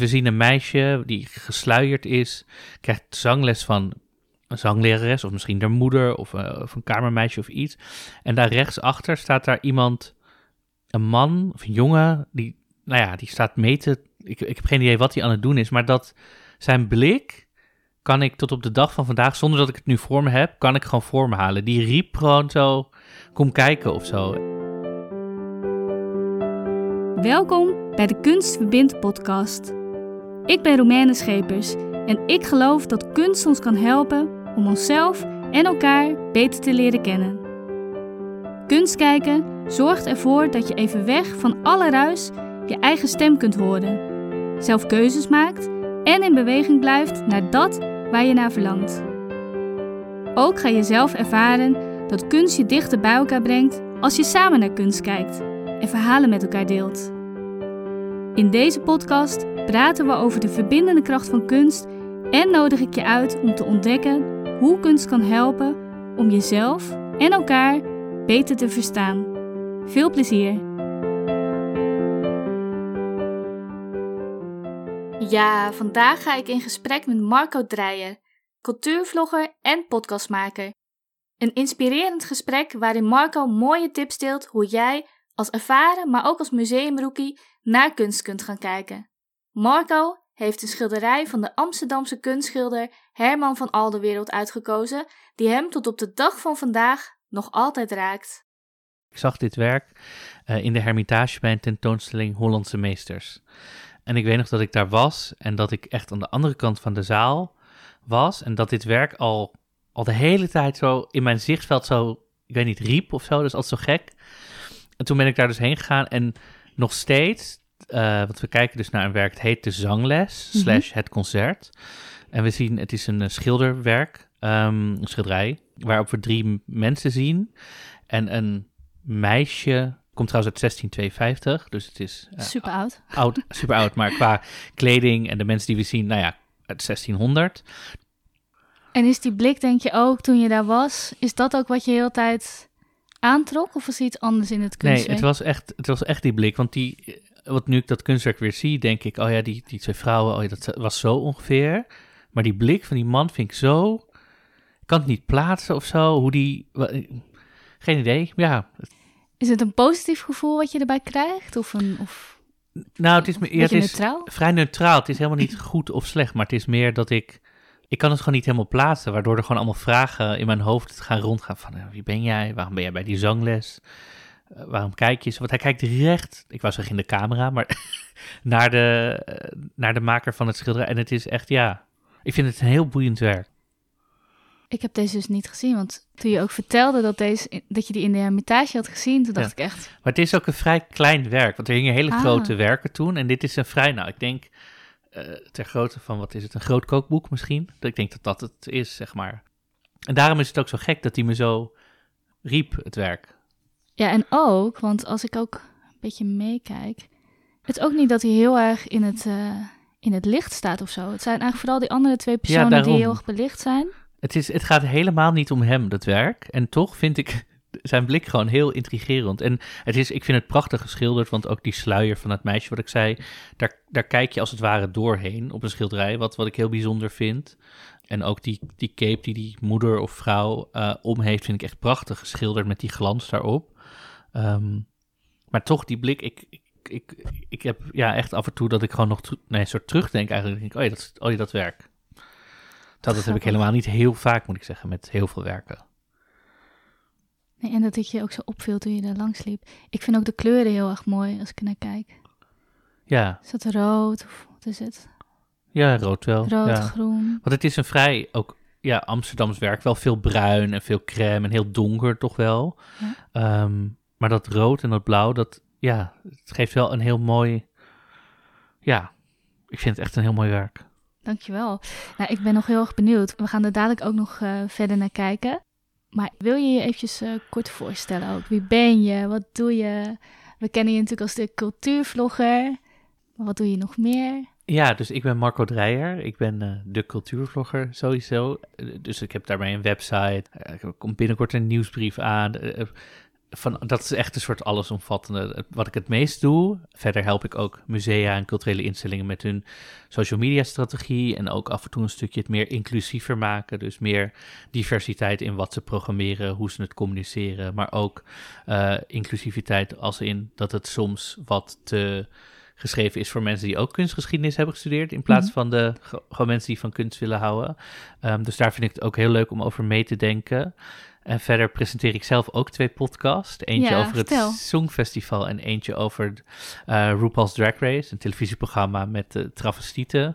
We zien een meisje die gesluierd is, krijgt zangles van een zanglerares of misschien haar moeder of, uh, een kamermeisje of iets. En daar rechtsachter staat daar iemand, een man of een jongen, die, nou ja, die staat mee te... Ik, ik heb geen idee wat hij aan het doen is, maar dat zijn blik kan ik tot op de dag van vandaag, zonder dat ik het nu voor me heb, kan ik gewoon voor me halen. Die riep gewoon zo, kom kijken of zo. Welkom bij de Kunst Verbindt podcast. Ik ben Romaine Schepers en ik geloof dat kunst ons kan helpen om onszelf en elkaar beter te leren kennen. Kunst kijken zorgt ervoor dat je even weg van alle ruis je eigen stem kunt horen, zelf keuzes maakt en in beweging blijft naar dat waar je naar verlangt. Ook ga je zelf ervaren dat kunst je dichter bij elkaar brengt als je samen naar kunst kijkt en verhalen met elkaar deelt. In deze podcast praten we over de verbindende kracht van kunst en nodig ik je uit om te ontdekken hoe kunst kan helpen om jezelf en elkaar beter te verstaan. Veel plezier! Ja, vandaag ga ik in gesprek met Marco Dreyer, cultuurvlogger en podcastmaker. Een inspirerend gesprek waarin Marco mooie tips deelt hoe jij als ervaren, maar ook als museumrookie naar kunst kunt gaan kijken. Marco heeft een schilderij van de Amsterdamse kunstschilder Herman van Alderwereld uitgekozen, die hem tot op de dag van vandaag nog altijd raakt. Ik zag dit werk uh, in de Hermitage bij een tentoonstelling Hollandse Meesters. En ik weet nog dat ik daar was en dat ik echt aan de andere kant van de zaal was. En dat dit werk al, al de hele tijd zo in mijn zichtveld zo, ik weet niet, riep of zo. Is altijd zo gek. En toen ben ik daar dus heen gegaan en nog steeds, uh, want we kijken dus naar een werk, het heet de zangles, mm slash het concert. En we zien, het is een eh, schilderwerk, um, een schilderij, waarop we drie mensen zien. En een meisje, komt trouwens uit 1652, dus het is... Uh, super oud. oud. Super oud, maar qua kleding en de mensen die we zien, nou ja, uit 1600. En is die blik, denk je ook, toen je daar was, is dat ook wat je heel tijd aantrok? Of was er iets anders in het kunstwerk? Nee, het was echt, het was echt die blik. Want die, wat nu ik dat kunstwerk weer zie, denk ik, oh ja, die, die twee vrouwen, oh ja, dat was zo ongeveer. Maar die blik van die man vind ik zo, ik kan het niet plaatsen of zo, hoe die, geen idee, ja. Is het een positief gevoel wat je erbij krijgt? Of een, of nou, het is, ja, het is neutraal? vrij neutraal. Het is helemaal niet goed of slecht, maar het is meer dat ik ik kan het gewoon niet helemaal plaatsen, waardoor er gewoon allemaal vragen in mijn hoofd gaan rondgaan van wie ben jij, waarom ben jij bij die zangles, uh, waarom kijk je zo, want hij kijkt recht, ik was zeggen in de camera, maar naar, de, uh, naar de maker van het schilderij en het is echt, ja, ik vind het een heel boeiend werk. Ik heb deze dus niet gezien, want toen je ook vertelde dat, deze, dat je die in de Hermitage had gezien, toen dacht ja. ik echt... Maar het is ook een vrij klein werk, want er hingen hele ah. grote werken toen en dit is een vrij, nou ik denk ter grootte van, wat is het, een groot kookboek misschien. Ik denk dat dat het is, zeg maar. En daarom is het ook zo gek dat hij me zo riep, het werk. Ja, en ook, want als ik ook een beetje meekijk, het is ook niet dat hij heel erg in het, uh, in het licht staat of zo. Het zijn eigenlijk vooral die andere twee personen ja, die heel erg belicht zijn. Het, is, het gaat helemaal niet om hem, dat werk. En toch vind ik zijn blik gewoon heel intrigerend. En het is, ik vind het prachtig geschilderd, want ook die sluier van het meisje wat ik zei, daar, daar kijk je als het ware doorheen op een schilderij, wat, wat ik heel bijzonder vind. En ook die, die cape die die moeder of vrouw uh, om heeft, vind ik echt prachtig geschilderd met die glans daarop. Um, maar toch die blik, ik, ik, ik, ik heb ja, echt af en toe dat ik gewoon nog nee, een soort terugdenk eigenlijk. Denk ik, oh ja, dat, oh ja, dat werk. Dat, dat heb ik helemaal niet heel vaak, moet ik zeggen, met heel veel werken. En dat het je ook zo opviel toen je daar langs liep. Ik vind ook de kleuren heel erg mooi als ik er naar kijk. Ja. Is dat rood of wat is het? Ja, rood wel. Rood, ja. groen. Want het is een vrij, ook ja, Amsterdams werk, wel veel bruin en veel crème en heel donker toch wel. Ja. Um, maar dat rood en dat blauw, dat, ja, het geeft wel een heel mooi, ja, ik vind het echt een heel mooi werk. Dankjewel. Nou, ik ben nog heel erg benieuwd. We gaan er dadelijk ook nog uh, verder naar kijken. Maar wil je je eventjes uh, kort voorstellen ook? Wie ben je? Wat doe je? We kennen je natuurlijk als de cultuurvlogger. Wat doe je nog meer? Ja, dus ik ben Marco Dreyer. Ik ben uh, de cultuurvlogger sowieso. Uh, dus ik heb daarbij een website. er komt binnenkort een nieuwsbrief aan. Van, dat is echt een soort allesomvattende. Wat ik het meest doe. Verder help ik ook musea en culturele instellingen met hun social media strategie. En ook af en toe een stukje het meer inclusiever maken. Dus meer diversiteit in wat ze programmeren, hoe ze het communiceren. Maar ook eh, inclusiviteit als in dat het soms wat te geschreven is voor mensen die ook kunstgeschiedenis hebben gestudeerd. In plaats Mhm. van de ge- gewoon mensen die van kunst willen houden. Ehm, dus daar vind ik het ook heel leuk om over mee te denken. En verder presenteer ik zelf ook twee podcasts. Eentje Ja, over vertel. het Songfestival en eentje over eh RuPaul's Drag Race, een televisieprogramma met eh travestieten.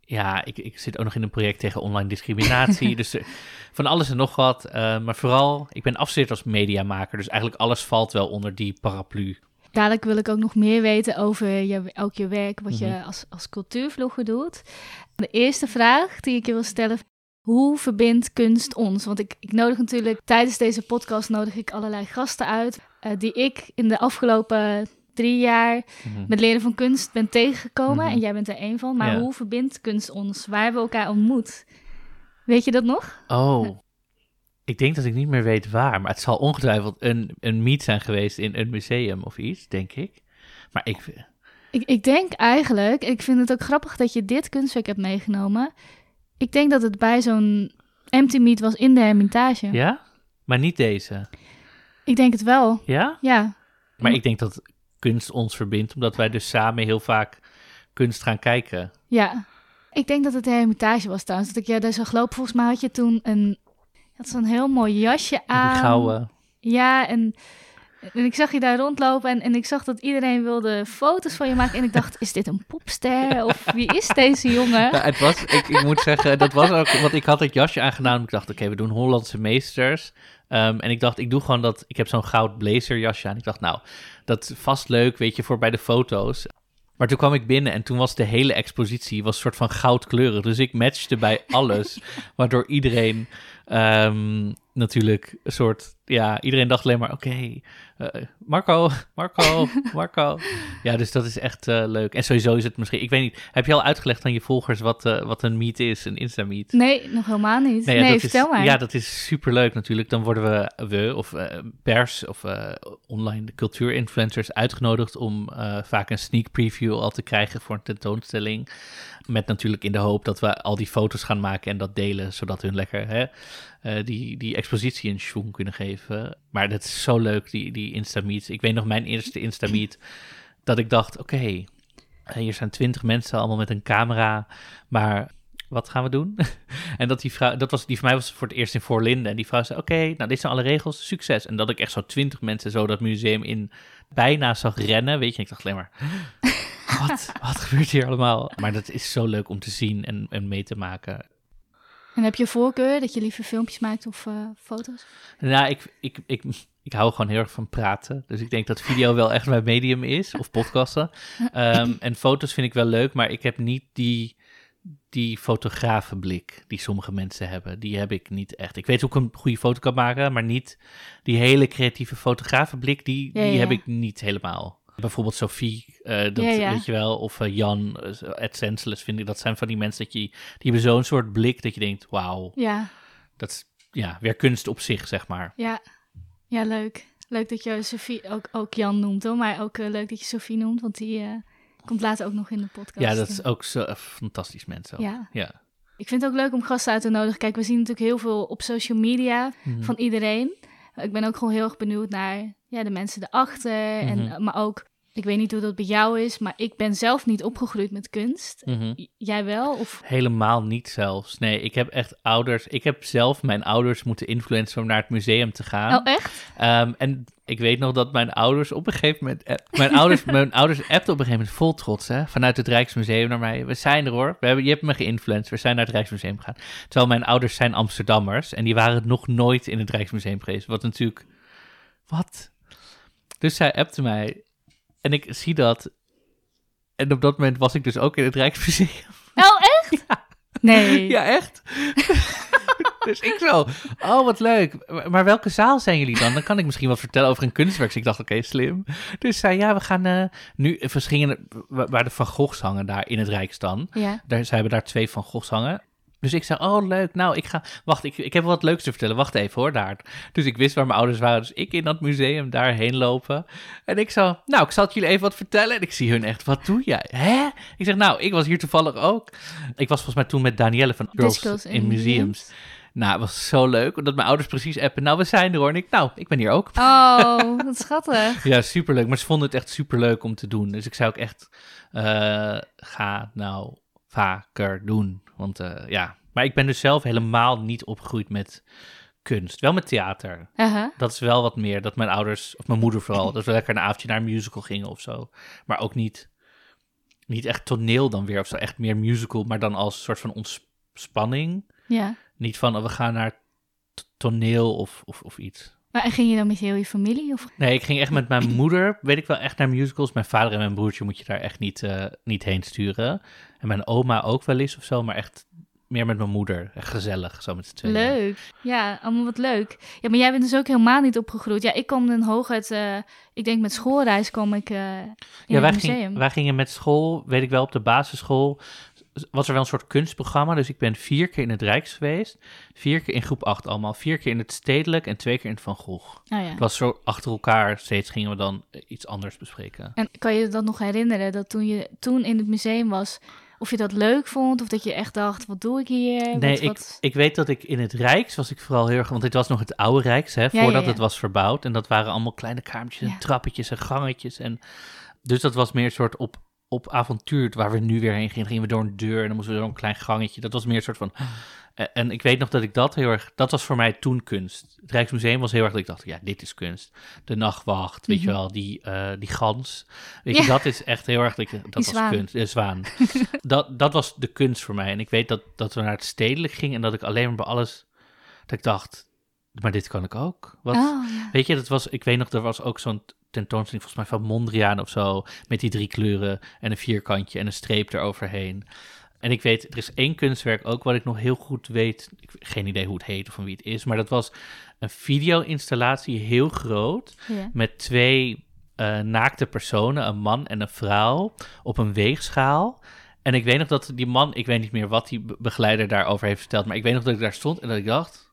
Ja, ik, ik zit ook nog in een project tegen online discriminatie. dus er- van alles en nog wat. Eh, maar vooral, ik ben afgestudeerd als mediamaker. Dus eigenlijk alles valt wel onder die paraplu. Dadelijk wil ik ook nog meer weten over je, ook je werk, wat je Mhm. als, als cultuurvlogger doet. De eerste vraag die ik je wil stellen, hoe verbindt kunst ons? Want ik, ik nodig natuurlijk, tijdens deze podcast nodig ik allerlei gasten uit, eh, die ik in de afgelopen drie jaar Mhm. met leren van kunst ben tegengekomen. Mhm. En jij bent er één van. Maar Ja. hoe verbindt kunst ons? Waar hebben we elkaar ontmoet? Weet je dat nog? Oh, ik denk dat ik niet meer weet waar. Maar het zal ongetwijfeld een, een meet zijn geweest in een museum of iets, denk ik. Maar ik... Ik, ik denk eigenlijk, ik vind het ook grappig dat je dit kunstwerk hebt meegenomen. Ik denk dat het bij zo'n empty meet was in de Hermitage. Ja? Maar niet deze. Ik denk het wel, Ja? ja. Maar ik denk dat kunst ons verbindt, omdat wij dus samen heel vaak kunst gaan kijken. Ja. Ik denk dat het de Hermitage was trouwens. Dat ik jij daar zag lopen. Volgens mij had je toen een... Je had zo'n heel mooi jasje aan. gouden... Ja, en, en ik zag je daar rondlopen en, en ik zag dat iedereen wilde foto's van je maken. En ik dacht, is dit een popster? Of wie is deze jongen? Ja, het was, ik, ik moet zeggen, dat was ook, want ik had het jasje aangedaan. Ik dacht, oké, we doen Hollandse meesters. Ehm, en ik dacht, ik doe gewoon dat, ik heb zo'n goud blazer jasje aan. Ik dacht, nou, dat is vast leuk, weet je, voor bij de foto's. Maar toen kwam ik binnen en toen was de hele expositie was een soort van goudkleurig. Dus ik matchte bij alles, waardoor iedereen ehm, natuurlijk een soort, ja, iedereen dacht alleen maar, oké, eh, Marco, Marco, Marco. Ja, dus dat is echt eh, leuk. En sowieso is het misschien, ik weet niet, heb je al uitgelegd aan je volgers wat, eh, wat een meet is, een Insta-meet? Nee, nog helemaal niet. Nee, ja, dat vertel is, maar. Ja, dat is superleuk natuurlijk. Dan worden we, we of pers of online cultuurinfluencers uitgenodigd om vaak een sneak preview al te krijgen voor een tentoonstelling. Met natuurlijk in de hoop dat we al die foto's gaan maken en dat delen, zodat hun lekker hè, die, die expositie een schwung kunnen geven. Maar dat is zo leuk, die, die Insta-meet. Ik weet nog mijn eerste Insta-meet, dat ik dacht, oké, eh, hier zijn twintig mensen allemaal met een camera, maar wat gaan we doen? en dat die vrouw, dat was, die voor mij was voor het eerst in Voorlinden. En die vrouw zei, oké, nou dit zijn alle regels, succes. En dat ik echt zo twintig mensen zo dat museum in bijna zag rennen, weet je. Ik dacht alleen maar, wat, wat gebeurt hier allemaal? Maar dat is zo leuk om te zien en, en mee te maken. En heb je voorkeur dat je liever filmpjes maakt of eh, foto's? Nou, ik, ik, ik, ik hou gewoon heel erg van praten. Dus ik denk dat video wel echt mijn medium is, of podcasten. Ehm, en foto's vind ik wel leuk, maar ik heb niet die, die fotografenblik die sommige mensen hebben. Die heb ik niet echt. Ik weet hoe ik een goede foto kan maken, maar niet die hele creatieve fotografenblik, die, Ja, die ja. heb ik niet helemaal. Bijvoorbeeld Sophie, eh, dat Ja, ja. weet je wel, of eh, Jan, uh, Ed Senseless, vind ik. Dat zijn van die mensen dat je, die hebben zo'n soort blik dat je denkt, wauw, Ja, dat is ja, weer kunst op zich, zeg maar. ja. Ja, leuk. Leuk dat je Sophie ook, ook Jan noemt hoor. Maar ook eh, leuk dat je Sophie noemt, want die eh, komt later ook nog in de podcast. Ja, dat is ook zo fantastisch mens. ook. Ja. ja. Ik vind het ook leuk om gasten uit te nodigen. Kijk, we zien natuurlijk heel veel op social media Mhm. van iedereen. Ik ben ook gewoon heel erg benieuwd naar ja, de mensen erachter. en, Mhm. eh, maar ook, ik weet niet hoe dat bij jou is, maar ik ben zelf niet opgegroeid met kunst. Mhm. Jij wel? Of... Helemaal niet zelfs. Nee, ik heb echt ouders. Ik heb zelf mijn ouders moeten influencen om naar het museum te gaan. Oh, echt? Ehm, en ik weet nog dat mijn ouders op een gegeven moment. eh, Mijn ouders, mijn ouders appten op een gegeven moment vol trots, hè, vanuit het Rijksmuseum naar mij. We zijn er hoor. We hebben, je hebt me geïnfluenced. We zijn naar het Rijksmuseum gegaan. Terwijl mijn ouders zijn Amsterdammers en die waren nog nooit in het Rijksmuseum geweest. Wat natuurlijk. Wat? Dus zij appte mij en ik zie dat. En op dat moment was ik dus ook in het Rijksmuseum. Oh, echt? Nee. Ja, echt? dus ik zo, oh wat leuk. Maar- welke zaal zijn jullie dan? Dan kan ik misschien wat vertellen over een kunstwerk. Dus ik dacht, oké, slim. Dus zei, ja, we gaan eh, nu... Gingen, wa- waar de Van Goghs hangen daar in het Rijksdan. Ja. Daar, ze hebben daar twee Van Goghs hangen. Dus ik zei, oh leuk, nou ik ga, wacht, ik, ik heb wat leuks te vertellen, wacht even hoor, daar. Dus ik wist waar mijn ouders waren, dus ik in dat museum daarheen lopen. En ik zo, nou ik zal het jullie even wat vertellen. En ik zie hun echt, wat doe jij? Hè? Ik zeg, nou, ik was hier toevallig ook. Ik was volgens mij toen met Danielle van Girls Girls in, in Museums. Museums. Nou, het was zo leuk, omdat mijn ouders precies appen, nou we zijn er hoor. En ik, nou, ik ben hier ook. Oh, wat schattig. Ja, superleuk. Maar ze vonden het echt superleuk om te doen. Dus ik zou ook echt, eh, ga nou vaker doen. Want eh, ja, maar ik ben dus zelf helemaal niet opgegroeid met kunst. Wel met theater. Uh-huh. Dat is wel wat meer. Dat mijn ouders, of mijn moeder vooral, dat we lekker een avondje naar een musical gingen of zo. Maar ook niet, niet echt toneel dan weer of zo. Echt meer musical, maar dan als soort van ontspanning. Ja. Niet van, oh, we gaan naar toneel of, of, of iets. Maar en ging je dan met heel je familie? Of? Nee, ik ging echt met mijn moeder, weet ik wel, echt naar musicals. Mijn vader en mijn broertje moet je daar echt niet, eh, niet heen sturen. En mijn oma ook wel eens of zo, maar echt meer met mijn moeder. Echt gezellig, zo met z'n tweeën. Leuk. Ja, allemaal wat leuk. Ja, maar jij bent dus ook helemaal niet opgegroeid. Ja, ik kom dan hooguit, eh ik denk met schoolreis kom ik eh in Ja, wij, het museum. ging, wij gingen met school, weet ik wel, op de basisschool was er wel een soort kunstprogramma. Dus ik ben vier keer in het Rijks geweest. Vier keer in groep 8 allemaal. Vier keer in het Stedelijk en twee keer in het Van Gogh. Oh ja. Het was zo achter elkaar. Steeds gingen we dan eh, iets anders bespreken. En kan je dat nog herinneren, dat toen je toen in het museum was, of je dat leuk vond, of dat je echt dacht, wat doe ik hier? Nee, wat, ik, wat... ik weet dat ik in het Rijks was ik vooral heel erg... Want dit was nog het oude Rijks, hè, voordat ja, ja. het was verbouwd. En dat waren allemaal kleine kamertjes en trappetjes en gangetjes. En, dus dat was meer een soort op, op avontuur waar we nu weer heen gingen. Gingen we door een deur en dan moesten we door een klein gangetje. Dat was meer een soort van... En, en ik weet nog dat ik dat heel erg... Dat was voor mij toen kunst. Het Rijksmuseum was heel erg dat ik dacht, ja, dit is kunst. De nachtwacht, weet je Mhm. wel, die, eh, die gans. Weet Ja. je, dat is echt heel erg... Dat, dat was zwaan. kunst. De zwaan. dat, dat was de kunst voor mij. En ik weet dat, dat we naar het stedelijk gingen en dat ik alleen maar bij alles... Dat ik dacht, maar dit kan ik ook. Wat, Oh, ja. Weet je, dat was, ik weet nog, er was ook zo'n tentoonstelling volgens mij van Mondriaan of zo, met die drie kleuren en een vierkantje en een streep eroverheen. En ik weet, er is één kunstwerk ook wat ik nog heel goed weet, ik heb geen idee hoe het heet of van wie het is, maar dat was een video-installatie, heel groot, Ja. met twee eh, naakte personen, een man en een vrouw, op een weegschaal. En ik weet nog dat die man, ik weet niet meer wat die be- begeleider daarover heeft verteld, maar ik weet nog dat ik daar stond en dat ik dacht,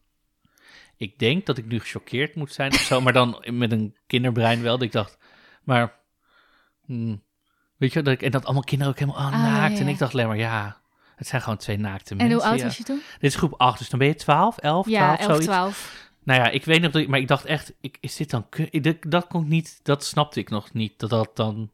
ik denk dat ik nu gechoqueerd moet zijn of zo, maar dan met een kinderbrein wel. Dat ik dacht, maar, hmm, weet je, dat ik, en dat allemaal kinderen ook helemaal oh, Ah, naakt. ja, En ik dacht alleen maar, ja, het zijn gewoon twee naakte En mensen. hoe oud ja. was je toen? Dit is groep 8, dus dan ben je 12, 11, Ja, 12, 11, zoiets. 12. Nou ja, ik weet nog dat ik, maar ik dacht echt, ik, is dit dan, dat, dat kon ik niet, dat snapte ik nog niet, dat dat dan,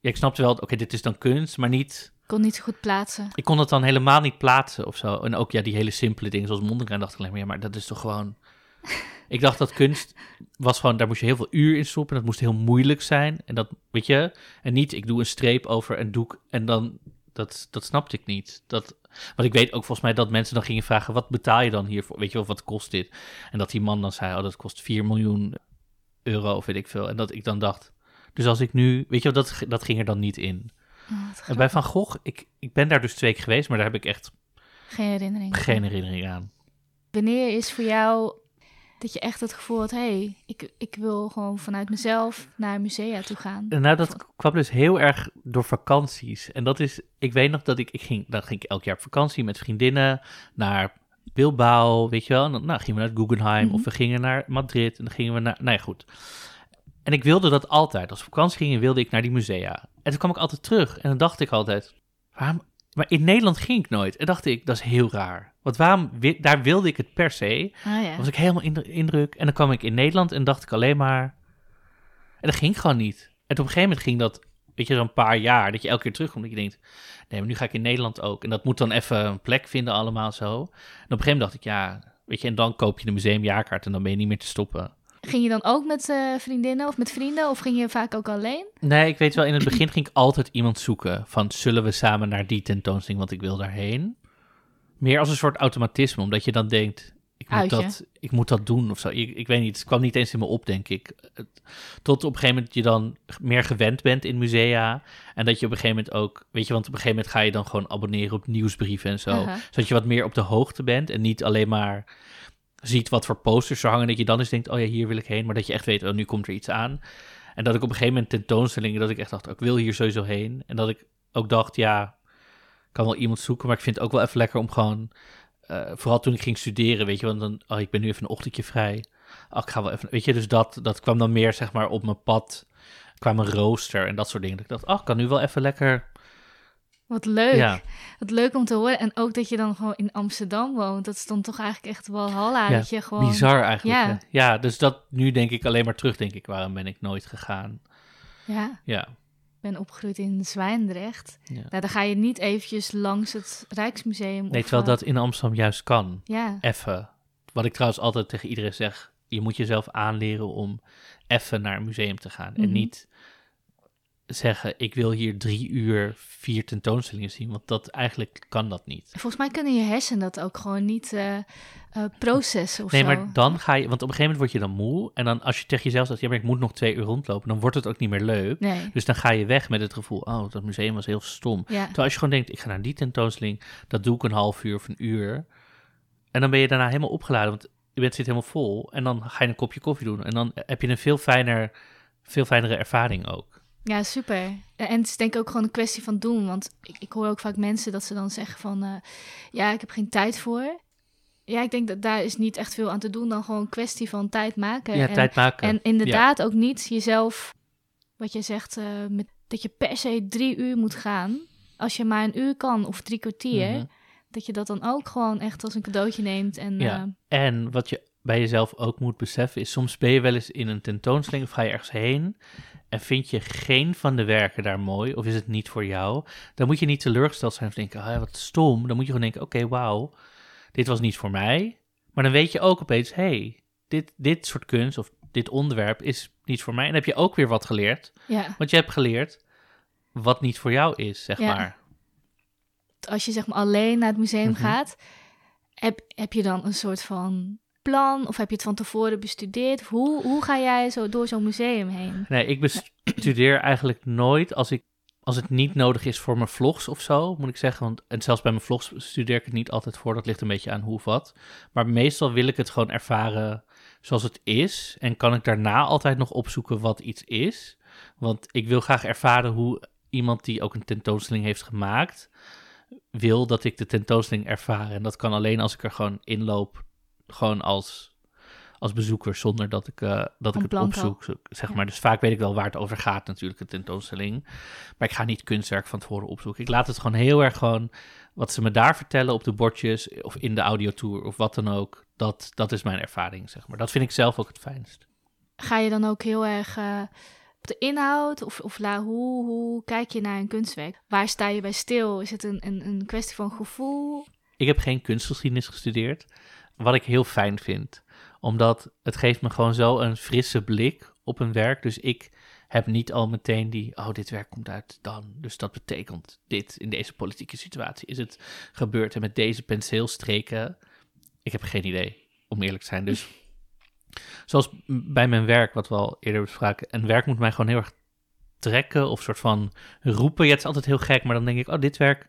ja, ik snapte wel, oké, dit is dan kunst, maar niet, Kon niet goed plaatsen. ik kon het dan helemaal niet plaatsen of zo. En ook ja, die hele simpele dingen zoals Mondriaan dacht ik alleen maar, ja, maar dat is toch gewoon... ik dacht dat kunst was gewoon, daar moest je heel veel uur in stoppen. Dat moest heel moeilijk zijn. En dat, weet je, en niet, ik doe een streep over een doek en dan, dat, dat snapte ik niet. Dat, want ik weet ook volgens mij dat mensen dan gingen vragen, wat betaal je dan hiervoor? Weet je wel, wat kost dit? En dat die man dan zei, oh, dat kost 4 miljoen euro of weet ik veel. En dat ik dan dacht, dus als ik nu, weet je wel, dat, dat ging er dan niet in. Oh, bij Van Gogh, ik, ik ben daar dus twee keer geweest, maar daar heb ik echt Geen herinnering. geen herinnering aan. Wanneer is voor jou dat je echt het gevoel had, hé, hey, ik, ik wil gewoon vanuit mezelf naar musea toe gaan? Nou, dat kwam dus heel erg door vakanties. En dat is, ik weet nog dat ik, ik ging, dan ging ik elk jaar op vakantie met vriendinnen naar Bilbao, weet je wel. En dan nou, gingen we naar Guggenheim Mhm. of we gingen naar Madrid en dan gingen we naar, nou ja, goed. En ik wilde dat altijd. Als we op vakantie gingen, wilde ik naar die musea. En toen kwam ik altijd terug en dan dacht ik altijd, waarom... Maar in Nederland ging ik nooit. En dacht ik, dat is heel raar. Want waarom, daar wilde ik het per se. Ah ja. was ik helemaal in indruk. En dan kwam ik in Nederland en dacht ik alleen maar... En dat ging gewoon niet. En op een gegeven moment ging dat, weet je, zo'n paar jaar... dat je elke keer terugkomt en dat je denkt... nee, maar nu ga ik in Nederland ook. En dat moet dan even een plek vinden allemaal zo. En op een gegeven moment dacht ik, ja... weet je, en dan koop je de museumjaarkaart... en dan ben je niet meer te stoppen. Ging je dan ook met eh, vriendinnen of met vrienden? Of ging je vaak ook alleen? Nee, ik weet wel, in het begin ging ik altijd iemand zoeken... van zullen we samen naar die tentoonstelling, want ik wil daarheen. Meer als een soort automatisme, omdat je dan denkt... Ik moet, Uitje. dat, ik moet dat doen of zo. Ik, ik weet niet, het kwam niet eens in me op, denk ik. Tot op een gegeven moment je dan meer gewend bent in musea. En dat je op een gegeven moment ook... Weet je, want op een gegeven moment ga je dan gewoon abonneren op nieuwsbrieven en zo. Zodat je wat meer op de hoogte bent en niet alleen maar ziet wat voor posters er hangen. Dat je dan eens denkt, oh ja, hier wil ik heen. Maar dat je echt weet, oh, nu komt er iets aan. En dat ik op een gegeven moment tentoonstellingen, dat ik echt dacht, oh, ik wil hier sowieso heen. En dat ik ook dacht, ja, kan wel iemand zoeken, maar ik vind het ook wel even lekker om gewoon... eh, vooral toen ik ging studeren, weet je, want dan... Oh, ik ben nu even een ochtendje vrij. Oh, ik ga wel even... Weet je, dus dat, dat kwam dan meer, zeg maar, op mijn pad. Kwam een rooster en dat soort dingen. Dat ik dacht, oh, ik kan nu wel even lekker... Wat leuk. Ja. Wat leuk om te horen. En ook dat je dan gewoon in Amsterdam woont. Dat is dan toch eigenlijk echt wel halla. Ja, dat je gewoon... Bizar eigenlijk. Ja. Ja. dus dat nu denk ik alleen maar terug, denk ik, waarom ben ik nooit gegaan? Ja, Ja, ik ben opgegroeid in Zwijndrecht. ja. Nou, dan ga je niet eventjes langs het Rijksmuseum. Nee, of, terwijl eh, dat in Amsterdam juist kan. Ja, Even. Wat ik trouwens altijd tegen iedereen zeg, je moet jezelf aanleren om even naar een museum te gaan. Mhm. En niet zeggen, ik wil hier drie uur vier tentoonstellingen zien, want dat eigenlijk kan dat niet. volgens mij kunnen je hersenen dat ook gewoon niet eh, processen of Nee, zo. maar dan ga je, want op een gegeven moment word je dan moe. En dan als je tegen jezelf zegt, ja, maar ik moet nog twee uur rondlopen, dan wordt het ook niet meer leuk. Nee, Dus dan ga je weg met het gevoel, oh, dat museum was heel stom. ja. Terwijl als je gewoon denkt, ik ga naar die tentoonstelling, dat doe ik een half uur of een uur. En dan ben je daarna helemaal opgeladen, want je bent zit helemaal vol. En dan ga je een kopje koffie doen. En dan heb je een veel, fijner, veel fijnere ervaring ook. Ja, super. En het is denk ik ook gewoon een kwestie van doen. Want ik, ik hoor ook vaak mensen dat ze dan zeggen van... eh, ja, ik heb geen tijd voor. Ja, ik denk dat daar is niet echt veel aan te doen... dan gewoon een kwestie van tijd maken. Ja, en, tijd maken. En inderdaad ook niet jezelf... wat je zegt, eh, met, dat je per se drie uur moet gaan. Als je maar een uur kan of drie kwartier... Mhm. dat je dat dan ook gewoon echt als een cadeautje neemt. En Ja. eh, En wat je bij jezelf ook moet beseffen is, soms ben je wel eens in een tentoonstelling of ga je ergens heen en vind je geen van de werken daar mooi of is het niet voor jou, dan moet je niet teleurgesteld zijn of denken, ah, wat stom. Dan moet je gewoon denken, oké, wauw, dit was niet voor mij. Maar dan weet je ook opeens, hey, dit, dit soort kunst of dit onderwerp is niet voor mij. En dan heb je ook weer wat geleerd, ja, want je hebt geleerd wat niet voor jou is, zeg Ja. maar. als je zeg maar alleen naar het museum Mhm. gaat, heb, heb je dan een soort van plan of heb je het van tevoren bestudeerd? Of hoe, hoe ga jij zo door zo'n museum heen? Nee, ik bestudeer eigenlijk nooit als, ik, als het niet nodig is voor mijn vlogs of zo, moet ik zeggen. Want, en zelfs bij mijn vlogs studeer ik het niet altijd voor. Dat ligt een beetje aan hoe of wat. Maar meestal wil ik het gewoon ervaren zoals het is. En kan ik daarna altijd nog opzoeken wat iets is. Want ik wil graag ervaren hoe iemand die ook een tentoonstelling heeft gemaakt, wil dat ik de tentoonstelling ervaar. En dat kan alleen als ik er gewoon inloop, gewoon als, als bezoeker, zonder dat ik, eh, dat ik het opzoek. zo- Zeg Ja. maar. Dus vaak weet ik wel waar het over gaat, natuurlijk, een tentoonstelling. Maar ik ga niet kunstwerk van tevoren opzoeken. Ik laat het gewoon heel erg gewoon wat ze me daar vertellen op de bordjes of in de audiotour of wat dan ook. Dat, dat is mijn ervaring, zeg maar. Dat vind ik zelf ook het fijnst. Ga je dan ook heel erg eh, op de inhoud of, of la, hoe, hoe kijk je naar een kunstwerk? Waar sta je bij stil? Is het een, een, een kwestie van gevoel? Ik heb geen kunstgeschiedenis gestudeerd, wat ik heel fijn vind. Omdat het geeft me gewoon zo een frisse blik op een werk. Dus ik heb niet al meteen die, oh, dit werk komt uit dan. Dus dat betekent dit in deze politieke situatie. Is het gebeurd en met deze penseelstreken? Ik heb geen idee, om eerlijk te zijn. Dus zoals bij mijn werk, wat we al eerder bespraken, een werk moet mij gewoon heel erg trekken of soort van roepen. Ja, het is altijd heel gek, maar dan denk ik, oh, dit werk,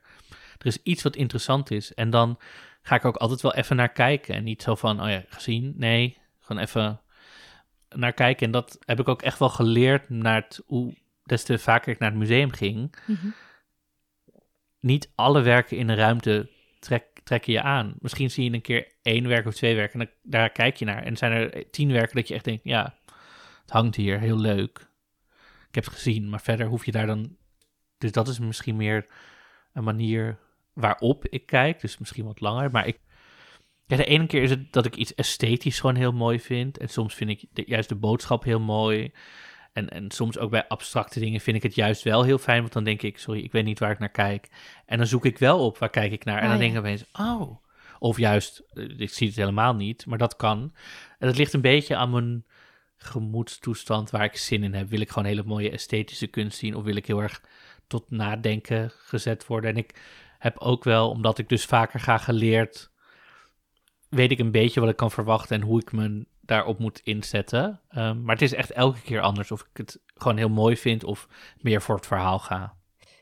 er is iets wat interessant is. En dan ga ik ook altijd wel even naar kijken. En niet zo van, oh ja, gezien. Nee, gewoon even naar kijken. En dat heb ik ook echt wel geleerd naar het, hoe, des te vaker ik naar het museum ging. Mhm. Niet alle werken in een ruimte trek, trekken je aan. Misschien zie je een keer één werk of twee werken en dan, daar kijk je naar. En zijn er tien werken dat je echt denkt, ja, het hangt hier, heel leuk. Ik heb het gezien, maar verder hoef je daar dan... Dus dat is misschien meer een manier waarop ik kijk. Dus misschien wat langer. Maar ik, ja, de ene keer is het dat ik iets esthetisch gewoon heel mooi vind. En soms vind ik de- juist de boodschap heel mooi. En, en soms ook bij abstracte dingen vind ik het juist wel heel fijn. Want dan denk ik, sorry, ik weet niet waar ik naar kijk. En dan zoek ik wel op waar kijk ik naar. En dan ja. denk ik opeens, oh. Of juist, eh, ik zie het helemaal niet, maar dat kan. En dat ligt een beetje aan mijn gemoedstoestand waar ik zin in heb. Wil ik gewoon hele mooie esthetische kunst zien? Of wil ik heel erg tot nadenken gezet worden? En ik heb ook wel, omdat ik dus vaker ga geleerd, weet ik een beetje wat ik kan verwachten en hoe ik me daarop moet inzetten. Ehm, maar het is echt elke keer anders of ik het gewoon heel mooi vind of meer voor het verhaal ga.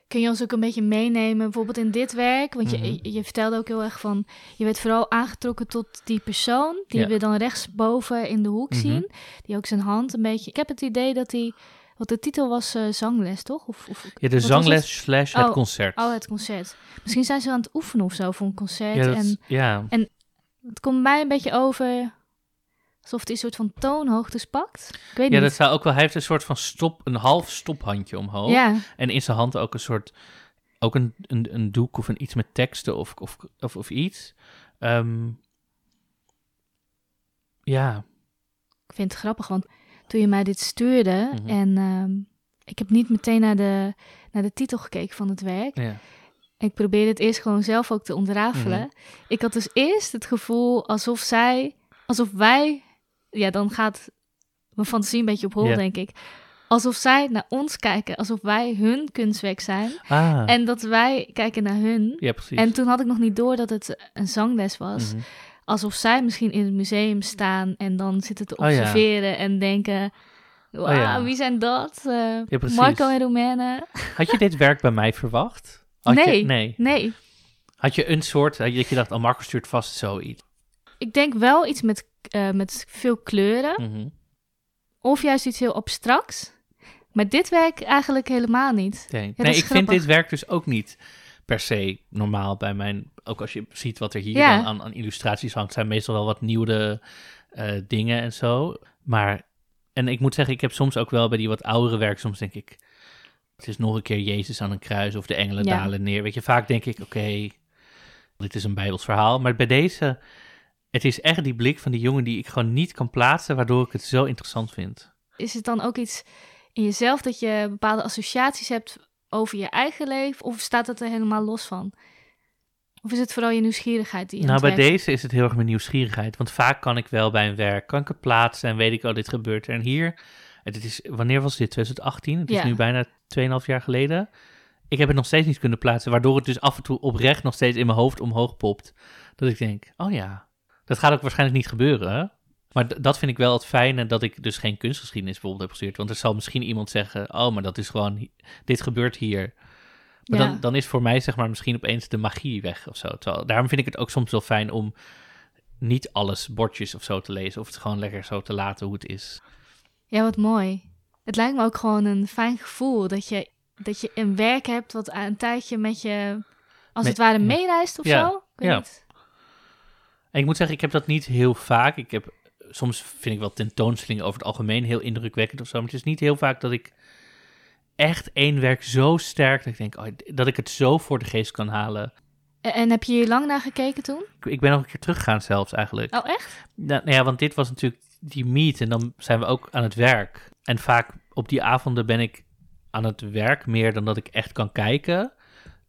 Kun je ons ook een beetje meenemen, bijvoorbeeld in dit werk? Want je, Mhm. je, je vertelde ook heel erg van, je werd vooral aangetrokken tot die persoon, die Ja. we dan rechtsboven in de hoek Mhm. zien, die ook zijn hand een beetje... Ik heb het idee dat hij Want de titel was eh, zangles, toch? Of, of, Ja, de zangles slash het Oh, concert. Oh, het concert. Misschien zijn ze aan het oefenen of zo voor een concert. ja, dat, en ja. het komt mij een beetje over alsof hij een soort van toonhoogtes pakt. Ik weet ja, niet. dat zou ook wel. Hij heeft een soort van stop, een half stophandje omhoog. Ja, En in zijn hand ook een soort, ook een, een, een doek of een iets met teksten of, of, of, of iets. Ehm, ja, ik vind het grappig, want toen je mij dit stuurde Mhm. en ehm, ik heb niet meteen naar de, naar de titel gekeken van het werk. ja. Ik probeerde het eerst gewoon zelf ook te ontrafelen. Mhm. Ik had dus eerst het gevoel alsof zij, alsof wij, ja, dan gaat mijn fantasie een beetje op hol, denk ik. Alsof zij naar ons kijken, alsof wij hun kunstwerk zijn. Ah, En dat wij kijken naar hun. ja, precies. En toen had ik nog niet door dat het een zangles was. Mhm. Alsof zij misschien in het museum staan en dan zitten te Oh ja. observeren en denken... Wauw, Oh ja. wie zijn dat? Eh, precies. Marco en Romane? Had je dit werk bij mij verwacht? Had Nee. Je, nee. Nee, Had je een soort, je, dat je dacht, oh, Marco stuurt vast zoiets. ik denk wel iets met, eh, met veel kleuren. Mhm. Of juist iets heel abstracts. Maar dit werk eigenlijk helemaal niet. Nee, ik vind dit werk dus ook niet per se normaal bij mijn... Ook als je ziet wat er hier Ja. dan aan, aan illustraties hangt, zijn meestal wel wat nieuwe eh, dingen en zo. Maar, en ik moet zeggen, ik heb soms ook wel bij die wat oudere werk, soms denk ik, het is nog een keer Jezus aan een kruis of de engelen Ja. dalen neer. Weet je, vaak denk ik, oké, dit is een bijbels verhaal. Maar bij deze, het is echt die blik van die jongen die ik gewoon niet kan plaatsen, waardoor ik het zo interessant vind. Is het dan ook iets in jezelf dat je bepaalde associaties hebt over je eigen leven? Of staat het er helemaal los van? Of is het vooral je nieuwsgierigheid die je Nou, bij deze is het heel erg mijn nieuwsgierigheid. Want vaak kan ik wel bij een werk, kan ik het plaatsen en weet ik, oh, dit gebeurt er. En hier, het is, wanneer was dit? 2018? Het is Ja. nu bijna 2,5 jaar geleden. Ik heb het nog steeds niet kunnen plaatsen, waardoor het dus af en toe oprecht nog steeds in mijn hoofd omhoog popt. Dat ik denk, oh ja, dat gaat ook waarschijnlijk niet gebeuren. Maar dat vind ik wel het fijne, dat ik dus geen kunstgeschiedenis bijvoorbeeld heb gestudeerd. Want er zal misschien iemand zeggen, oh, maar dat is gewoon, dit gebeurt hier. Maar Ja. dan, dan is voor mij zeg maar misschien opeens de magie weg of zo. Terwijl, daarom vind ik het ook soms wel fijn om niet alles bordjes of zo te lezen. Of het gewoon lekker zo te laten hoe het is. Ja, wat mooi. Het lijkt me ook gewoon een fijn gevoel dat je, dat je een werk hebt wat een tijdje met je, als Met- het ware, meereist of Ja, zo. Ik weet ja. niet. En ik moet zeggen, ik heb dat niet heel vaak. Ik heb, soms vind ik wel tentoonstellingen over het algemeen heel indrukwekkend of zo. Maar het is niet heel vaak dat ik echt één werk zo sterk... dat ik denk, oh, dat ik het zo voor de geest kan halen. En, en heb je hier lang naar gekeken toen? Ik, ik ben nog een keer teruggegaan zelfs eigenlijk. Oh, echt? Nou, nou ja, want dit was natuurlijk die meet en dan zijn we ook aan het werk. En vaak op die avonden ben ik aan het werk meer dan dat ik echt kan kijken.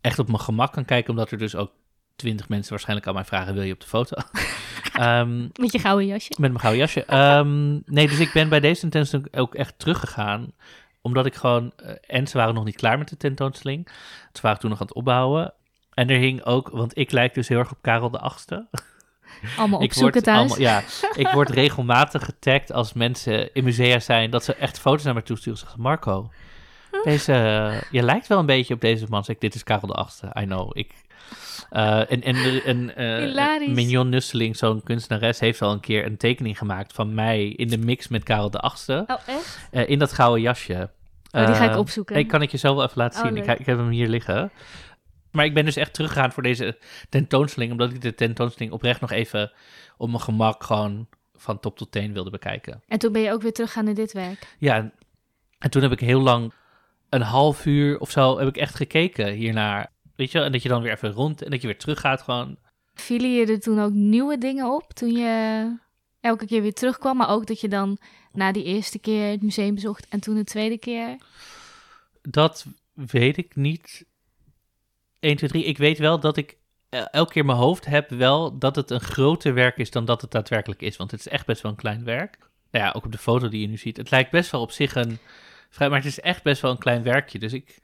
Echt op mijn gemak kan kijken, omdat er dus ook twintig mensen waarschijnlijk aan mij vragen, wil je op de foto? Ehm, Met je gouden jasje. met mijn gouden jasje. Ehm, nee, dus ik ben bij deze tentoonstelling ook echt teruggegaan. Omdat ik gewoon... eh, en ze waren nog niet klaar met de tentoonstelling. Ze waren toen nog aan het opbouwen. En er hing ook... Want ik lijk dus heel erg op Karel de Achtste. Allemaal Ik opzoeken word thuis. allemaal- ja, ik word regelmatig getagd als mensen in musea zijn... dat ze echt foto's naar me toe sturen. Ze zeggen, Marco, deze, je lijkt wel een beetje op deze man. Zeg ik, dit is Karel de Achtste. I know. Ik, eh, en en, en eh. Mignon Nusseling, zo'n kunstenares, heeft al een keer een tekening gemaakt van mij in de mix met Karel de Achtste. Oh, echt? eh, in dat gouden jasje. Oh, die ga ik Eh, opzoeken. Ik kan ik je zo wel even laten Oh, zien. Ik, ik heb hem hier liggen. Maar ik ben dus echt teruggegaan voor deze tentoonstelling, omdat ik de tentoonstelling oprecht nog even op mijn gemak gewoon van top tot teen wilde bekijken. En toen ben je ook weer teruggegaan naar dit werk. Ja, en- en toen heb ik heel lang, een half uur of zo, heb ik echt gekeken hiernaar. Weet je, wel? en dat je dan weer even rond en dat je weer teruggaat gewoon. Vielen je er toen ook nieuwe dingen op toen je elke keer weer terugkwam? Maar ook dat je dan na die eerste keer het museum bezocht en toen de tweede keer? Dat weet ik niet. 1, 2, 3. Ik weet wel dat ik eh, elke keer in mijn hoofd heb wel dat het een groter werk is dan dat het daadwerkelijk is. Want het is echt best wel een klein werk. Nou ja, ook op de foto die je nu ziet. Het lijkt best wel op zich een vrij, maar het is echt best wel een klein werkje. Dus ik,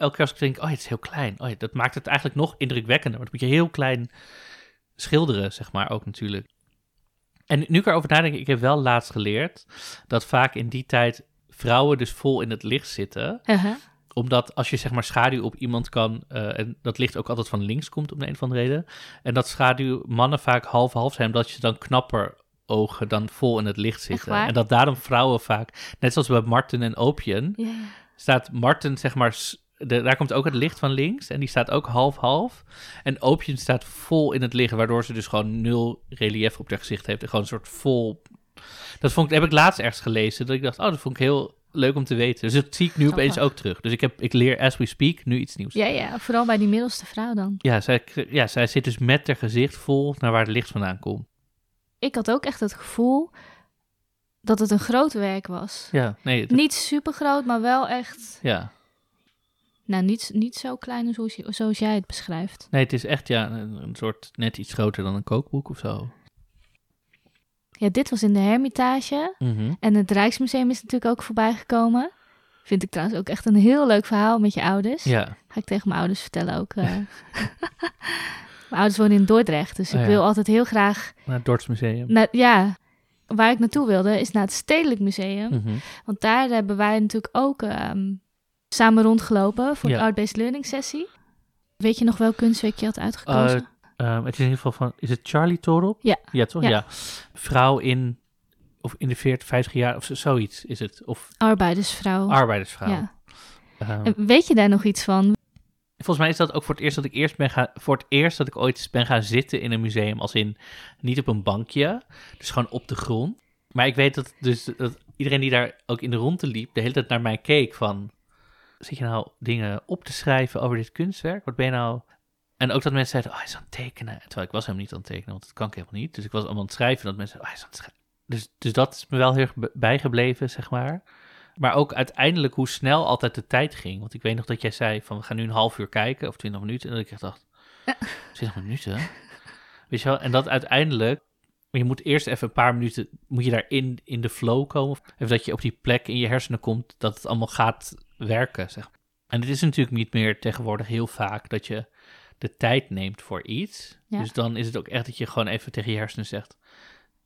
elke keer als ik denk, oh, het is heel klein. Oh, dat maakt het eigenlijk nog indrukwekkender. Want dan moet je heel klein schilderen, zeg maar, ook natuurlijk. En nu ik erover nadenk, ik heb wel laatst geleerd dat vaak in die tijd vrouwen dus vol in het licht zitten Uh-huh. omdat als je zeg maar schaduw op iemand kan, eh, en dat licht ook altijd van links komt om de een of andere reden, en dat schaduw mannen vaak half-half zijn, omdat je dan knapper ogen dan vol in het licht zitten. En dat daarom vrouwen vaak, net zoals bij Martin en Opien, staat Martin zeg maar, de, daar komt ook het licht van links en die staat ook half-half. En Opien staat vol in het licht, waardoor ze dus gewoon nul relief op haar gezicht heeft. En gewoon een soort vol... Dat vond ik, heb ik laatst ergens gelezen, dat ik dacht, oh, dat vond ik heel leuk om te weten. Dus dat zie ik nu Grappig. opeens ook terug. Dus ik, heb, ik leer as we speak nu iets nieuws. ja, ja, vooral bij die middelste vrouw dan. Ja, zij, ja, zij zit dus met haar gezicht vol naar waar het licht vandaan komt. Ik had ook echt het gevoel dat het een groot werk was. Ja, nee, het- Niet super groot, maar wel echt... ja. Nou, niet, niet zo klein zoals, zoals jij het beschrijft. nee, het is echt ja, een, een soort net iets groter dan een kookboek of zo. Ja, dit was in de Hermitage. Mhm. En het Rijksmuseum is natuurlijk ook voorbij gekomen. Vind ik trouwens ook echt een heel leuk verhaal met je ouders. Ja, Ga ik tegen mijn ouders vertellen ook. eh. mijn ouders wonen in Dordrecht, dus Oh ik ja. wil altijd heel graag... naar het Dortsmuseum. Naar, ja, waar ik naartoe wilde is naar het Stedelijk Museum. Mhm. Want daar hebben wij natuurlijk ook ehm, samen rondgelopen voor de Ja. Art-Based Learning sessie. Weet je nog welk kunstwerk je had uitgekozen? Ehm, het is in ieder geval van, is het Charlie Torop? Ja. Ja, toch? Ja. Ja. Vrouw in, of in de 40, 50 jaar of zo- zoiets is het. Of Arbeidersvrouw. arbeidersvrouw. Ja. Ehm, weet je daar nog iets van? Volgens mij is dat ook voor het eerst dat ik eerst ben gaan, voor het eerst dat ik ooit ben gaan zitten in een museum, als in niet op een bankje, dus gewoon op de grond. Maar ik weet dat dus dat iedereen die daar ook in de ronde liep, de hele tijd naar mij keek van, zit je nou dingen op te schrijven over dit kunstwerk? Wat ben je nou? En ook dat mensen zeiden, oh, hij is aan het tekenen. Terwijl ik was helemaal niet aan het tekenen, want dat kan ik helemaal niet. Dus ik was allemaal aan het schrijven, dat mensen zeiden, oh, hij is aan het schrijven. Dus, dus dat is me wel heel erg bijgebleven, zeg maar. Maar ook uiteindelijk hoe snel altijd de tijd ging. Want ik weet nog dat jij zei van we gaan nu een half uur kijken of twintig minuten. En dat ik echt dacht, twintig minuten? Weet je wel? En dat uiteindelijk, maar je moet eerst even een paar minuten, moet je daarin in de flow komen. Even dat je op die plek in je hersenen komt, dat het allemaal gaat werken, zeg. En het is natuurlijk niet meer tegenwoordig heel vaak dat je de tijd neemt voor iets. Ja. Dus dan is het ook echt dat je gewoon even tegen je hersenen zegt,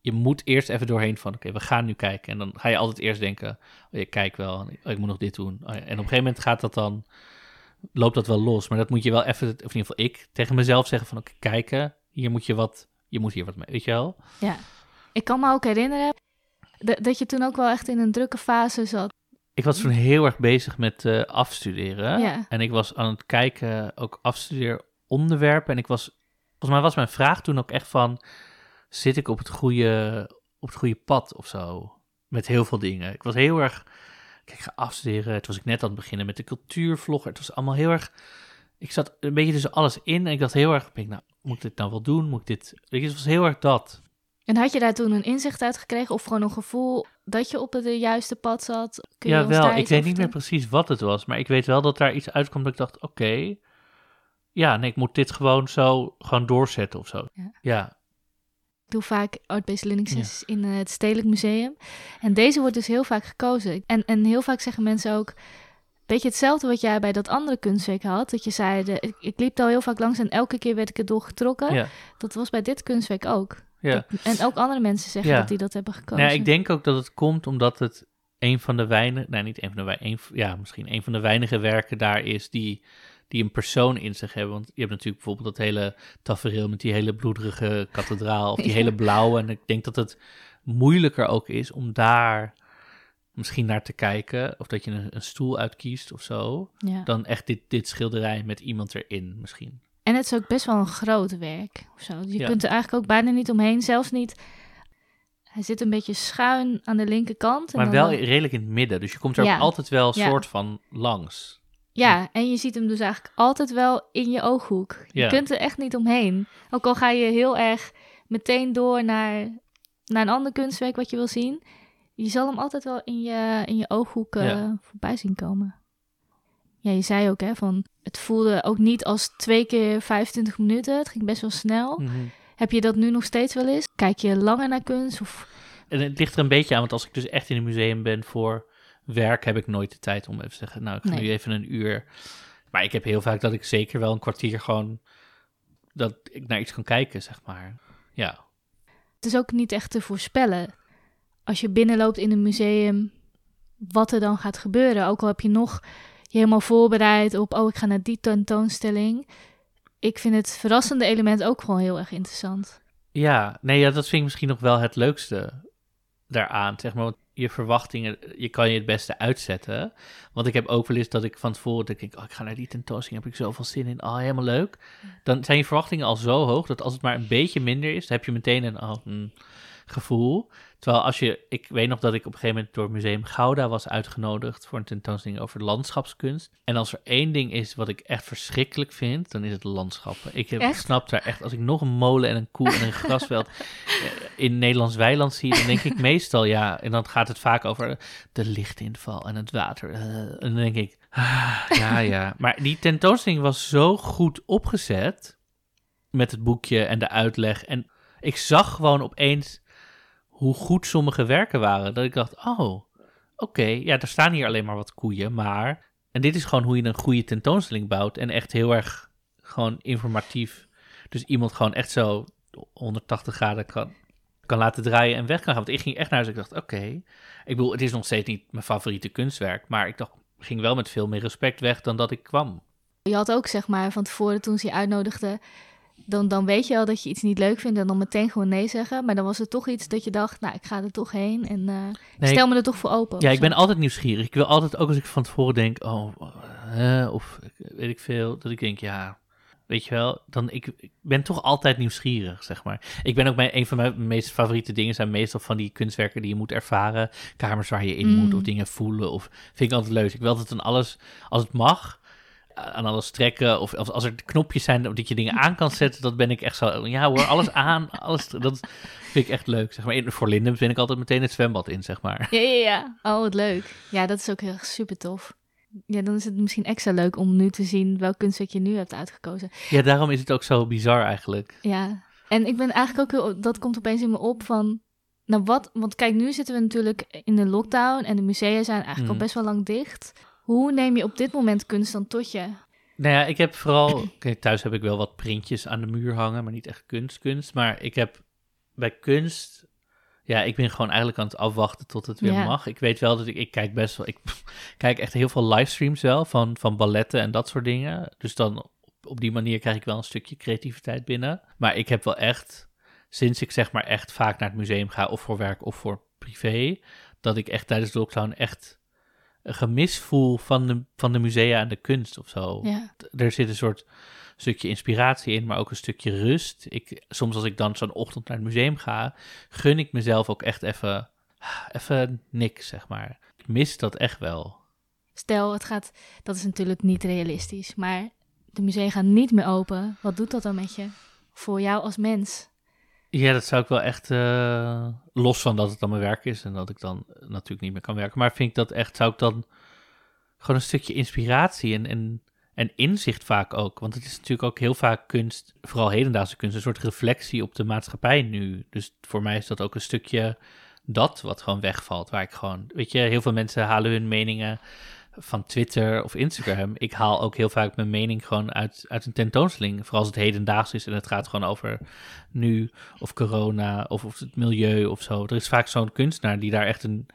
je moet eerst even doorheen van, oké, we gaan nu kijken. En dan ga je altijd eerst denken, oh, ik kijk wel, oh, ik moet nog dit doen. Oh, ja. En op een gegeven moment gaat dat dan, loopt dat wel los. Maar dat moet je wel even, of in ieder geval ik, tegen mezelf zeggen van, oké, kijken, hier moet je wat, je moet hier wat mee, weet je wel? Ja. Ik kan me ook herinneren dat je toen ook wel echt in een drukke fase zat. Ik was toen heel erg bezig met eh, afstuderen. Ja. En ik was aan het kijken, ook afstudeeronderwerpen. En ik was, volgens mij was mijn vraag toen ook echt van, zit ik op het goede, op het goede pad of zo? Met heel veel dingen. Ik was heel erg, kijk, ga afstuderen. Toen was ik net aan het beginnen met de cultuurvlogger. Het was allemaal heel erg, ik zat een beetje tussen alles in. En ik dacht heel erg, ben ik nou, moet ik dit nou wel doen? Moet ik dit, weet je, het was heel erg dat. En had je daar toen een inzicht uit gekregen of gewoon een gevoel dat je op het juiste pad zat? Kun Ja, wel. Ik weet niet meer precies wat het was, maar ik weet wel dat daar iets uitkwam dat ik dacht, oké, ja, nee, ik moet dit gewoon zo gewoon doorzetten of zo. Ja. Ja, Ik doe vaak art-based learning Ja. sessies in eh, het Stedelijk Museum. En deze wordt dus heel vaak gekozen. En, en heel vaak zeggen mensen ook... Beetje hetzelfde wat jij bij dat andere kunstwerk had. Dat je zei, de, ik, ik liep al heel vaak langs en elke keer werd ik er doorgetrokken. ja, Dat was bij dit kunstwerk ook. Ja. Dat- en ook andere mensen zeggen Ja. dat die dat hebben gekozen. Nou, ja, ik denk ook dat het komt omdat het een van de weinige, nee, niet een van de weinige, ja, misschien een van de weinige werken daar is die, die een persoon in zich hebben. Want je hebt natuurlijk bijvoorbeeld dat hele tafereel met die hele bloederige kathedraal, of die Ja. hele blauwe. En ik denk dat het moeilijker ook is om daar misschien naar te kijken, of dat je een, een stoel uitkiest of zo, Ja. dan echt dit, dit schilderij met iemand erin misschien. En het is ook best wel een groot werk. Zo. Je Ja. kunt er eigenlijk ook bijna niet omheen. Zelfs niet... Hij zit een beetje schuin aan de linkerkant. en Maar dan wel redelijk in het midden, dus je komt er Ja. ook altijd wel een Ja. soort van langs. Ja, en je ziet hem dus eigenlijk altijd wel in je ooghoek. Je kunt er echt niet omheen. Ook al ga je heel erg meteen door naar, naar een ander kunstwerk wat je wil zien. Je zal hem altijd wel in je, in je ooghoek eh, voorbij zien komen. Ja, je zei ook hè, van het voelde ook niet als twee keer 25 minuten. Het ging best wel snel. Mhm. Heb je dat nu nog steeds wel eens? Kijk je langer naar kunst? Of... En het ligt er een beetje aan, want als ik dus echt in een museum ben voor werk, heb ik nooit de tijd om even te zeggen, nou, ik ga Nee. nu even een uur. Maar ik heb heel vaak dat ik zeker wel een kwartier gewoon, dat ik naar iets kan kijken, zeg maar. Ja, Het is ook niet echt te voorspellen. Als je binnenloopt in een museum, wat er dan gaat gebeuren. Ook al heb je nog je helemaal voorbereid op, oh, ik ga naar die tentoonstelling. Ik vind het verrassende element ook gewoon heel erg interessant. Ja, nee, ja, dat vind ik misschien nog wel het leukste daaraan, zeg maar. Want je verwachtingen, je kan je het beste uitzetten. Want ik heb ook wel eens dat ik van tevoren denk, ik, oh, ik ga naar die tentoonstelling, heb ik zoveel zin in, oh, helemaal leuk. Dan zijn je verwachtingen al zo hoog, dat als het maar een beetje minder is, dan heb je meteen een, oh, hm, gevoel. Terwijl als je, ik weet nog dat ik op een gegeven moment door het Museum Gouda was uitgenodigd voor een tentoonstelling over landschapskunst. En als er één ding is wat ik echt verschrikkelijk vind, dan is het landschappen. Ik heb, Echt? snap daar echt, als ik nog een molen en een koe en een grasveld in Nederlands weiland zie, dan denk ik meestal ja. En dan gaat het vaak over de lichtinval en het water. eh, en dan denk ik, ah, ja, ja. Maar die tentoonstelling was zo goed opgezet met het boekje en de uitleg. En ik zag gewoon opeens hoe goed sommige werken waren. Dat ik dacht, oh, oké, ja, er staan hier alleen maar wat koeien, maar... En dit is gewoon hoe je een goede tentoonstelling bouwt. En echt heel erg gewoon informatief. Dus iemand gewoon echt zo 180 graden kan, kan laten draaien en weg kan gaan. Want ik ging echt naar huis ik dacht, oké. Ik bedoel, het is nog steeds niet mijn favoriete kunstwerk. Maar ik dacht, ging wel met veel meer respect weg dan dat ik kwam. Je had ook, zeg maar, van tevoren toen ze je uitnodigde, dan, dan weet je al dat je iets niet leuk vindt en dan meteen gewoon nee zeggen. Maar dan was er toch iets dat je dacht, nou, ik ga er toch heen en Nee, stel me er toch voor open. Ja, ik ben altijd nieuwsgierig. Ik wil altijd, ook als ik van tevoren denk, oh, of weet ik veel, dat ik denk, ja, weet je wel, dan ik, ik ben toch altijd nieuwsgierig, zeg maar. Ik ben ook mijn, een van mijn meest favoriete dingen zijn meestal van die kunstwerken die je moet ervaren, kamers waar je in Mm. moet of dingen voelen, of vind ik altijd leuk. Ik wil altijd aan alles, als het mag, aan alles trekken, of als, als er knopjes zijn dat je dingen aan kan zetten, dat ben ik echt zo, ja hoor, alles aan, alles, dat vind ik echt leuk, zeg maar. In- Voor Lindem ben ik altijd meteen het zwembad in, zeg maar. Ja, ja, ja. Oh, wat leuk. Ja, dat is ook heel super tof. Ja, dan is het misschien extra leuk om nu te zien welk kunstwerk je nu hebt uitgekozen. Ja, daarom is het ook zo bizar eigenlijk. Ja, en ik ben eigenlijk ook heel, dat komt opeens in me op van, nou wat, want kijk, nu zitten we natuurlijk in de lockdown en de musea zijn eigenlijk al Mhm. best wel lang dicht. Hoe neem je op dit moment kunst dan tot je? Nou ja, ik heb vooral... Kijk, thuis heb ik wel wat printjes aan de muur hangen, maar niet echt kunst, kunst. Maar ik heb bij kunst... Ja, ik ben gewoon eigenlijk aan het afwachten tot het weer Ja. mag. Ik weet wel dat ik... Ik kijk best wel... Ik kijk echt heel veel livestreams wel van, van balletten en dat soort dingen. Dus dan op, op die manier krijg ik wel een stukje creativiteit binnen. Maar ik heb wel echt... Sinds ik zeg maar echt vaak naar het museum ga, of voor werk of voor privé... Dat ik echt tijdens de lockdown echt gemis voel van de, van de musea en de kunst of zo Ja, er zit een soort stukje inspiratie in, maar ook een stukje rust. Ik, soms als ik dan zo'n ochtend naar het museum ga, gun ik mezelf ook echt even, even niks, zeg maar. Ik mis dat echt wel. stel het gaat, dat is natuurlijk niet realistisch, maar de musea gaan niet meer open. Wat doet dat dan met je? Voor jou als mens? Ja, dat zou ik wel echt, eh, los van dat het dan mijn werk is en dat ik dan natuurlijk niet meer kan werken, maar vind ik dat echt, zou ik dan gewoon een stukje inspiratie en, en, en inzicht vaak ook. Want het is natuurlijk ook heel vaak kunst, vooral hedendaagse kunst, een soort reflectie op de maatschappij nu. Dus voor mij is dat ook een stukje dat wat gewoon wegvalt. Waar ik gewoon, weet je, heel veel mensen halen hun meningen van Twitter of Instagram. Ik haal ook heel vaak mijn mening gewoon uit, uit een tentoonstelling. Vooral als het hedendaags is en het gaat gewoon over nu of corona of, of het milieu of zo. Er is vaak zo'n kunstenaar die daar echt een,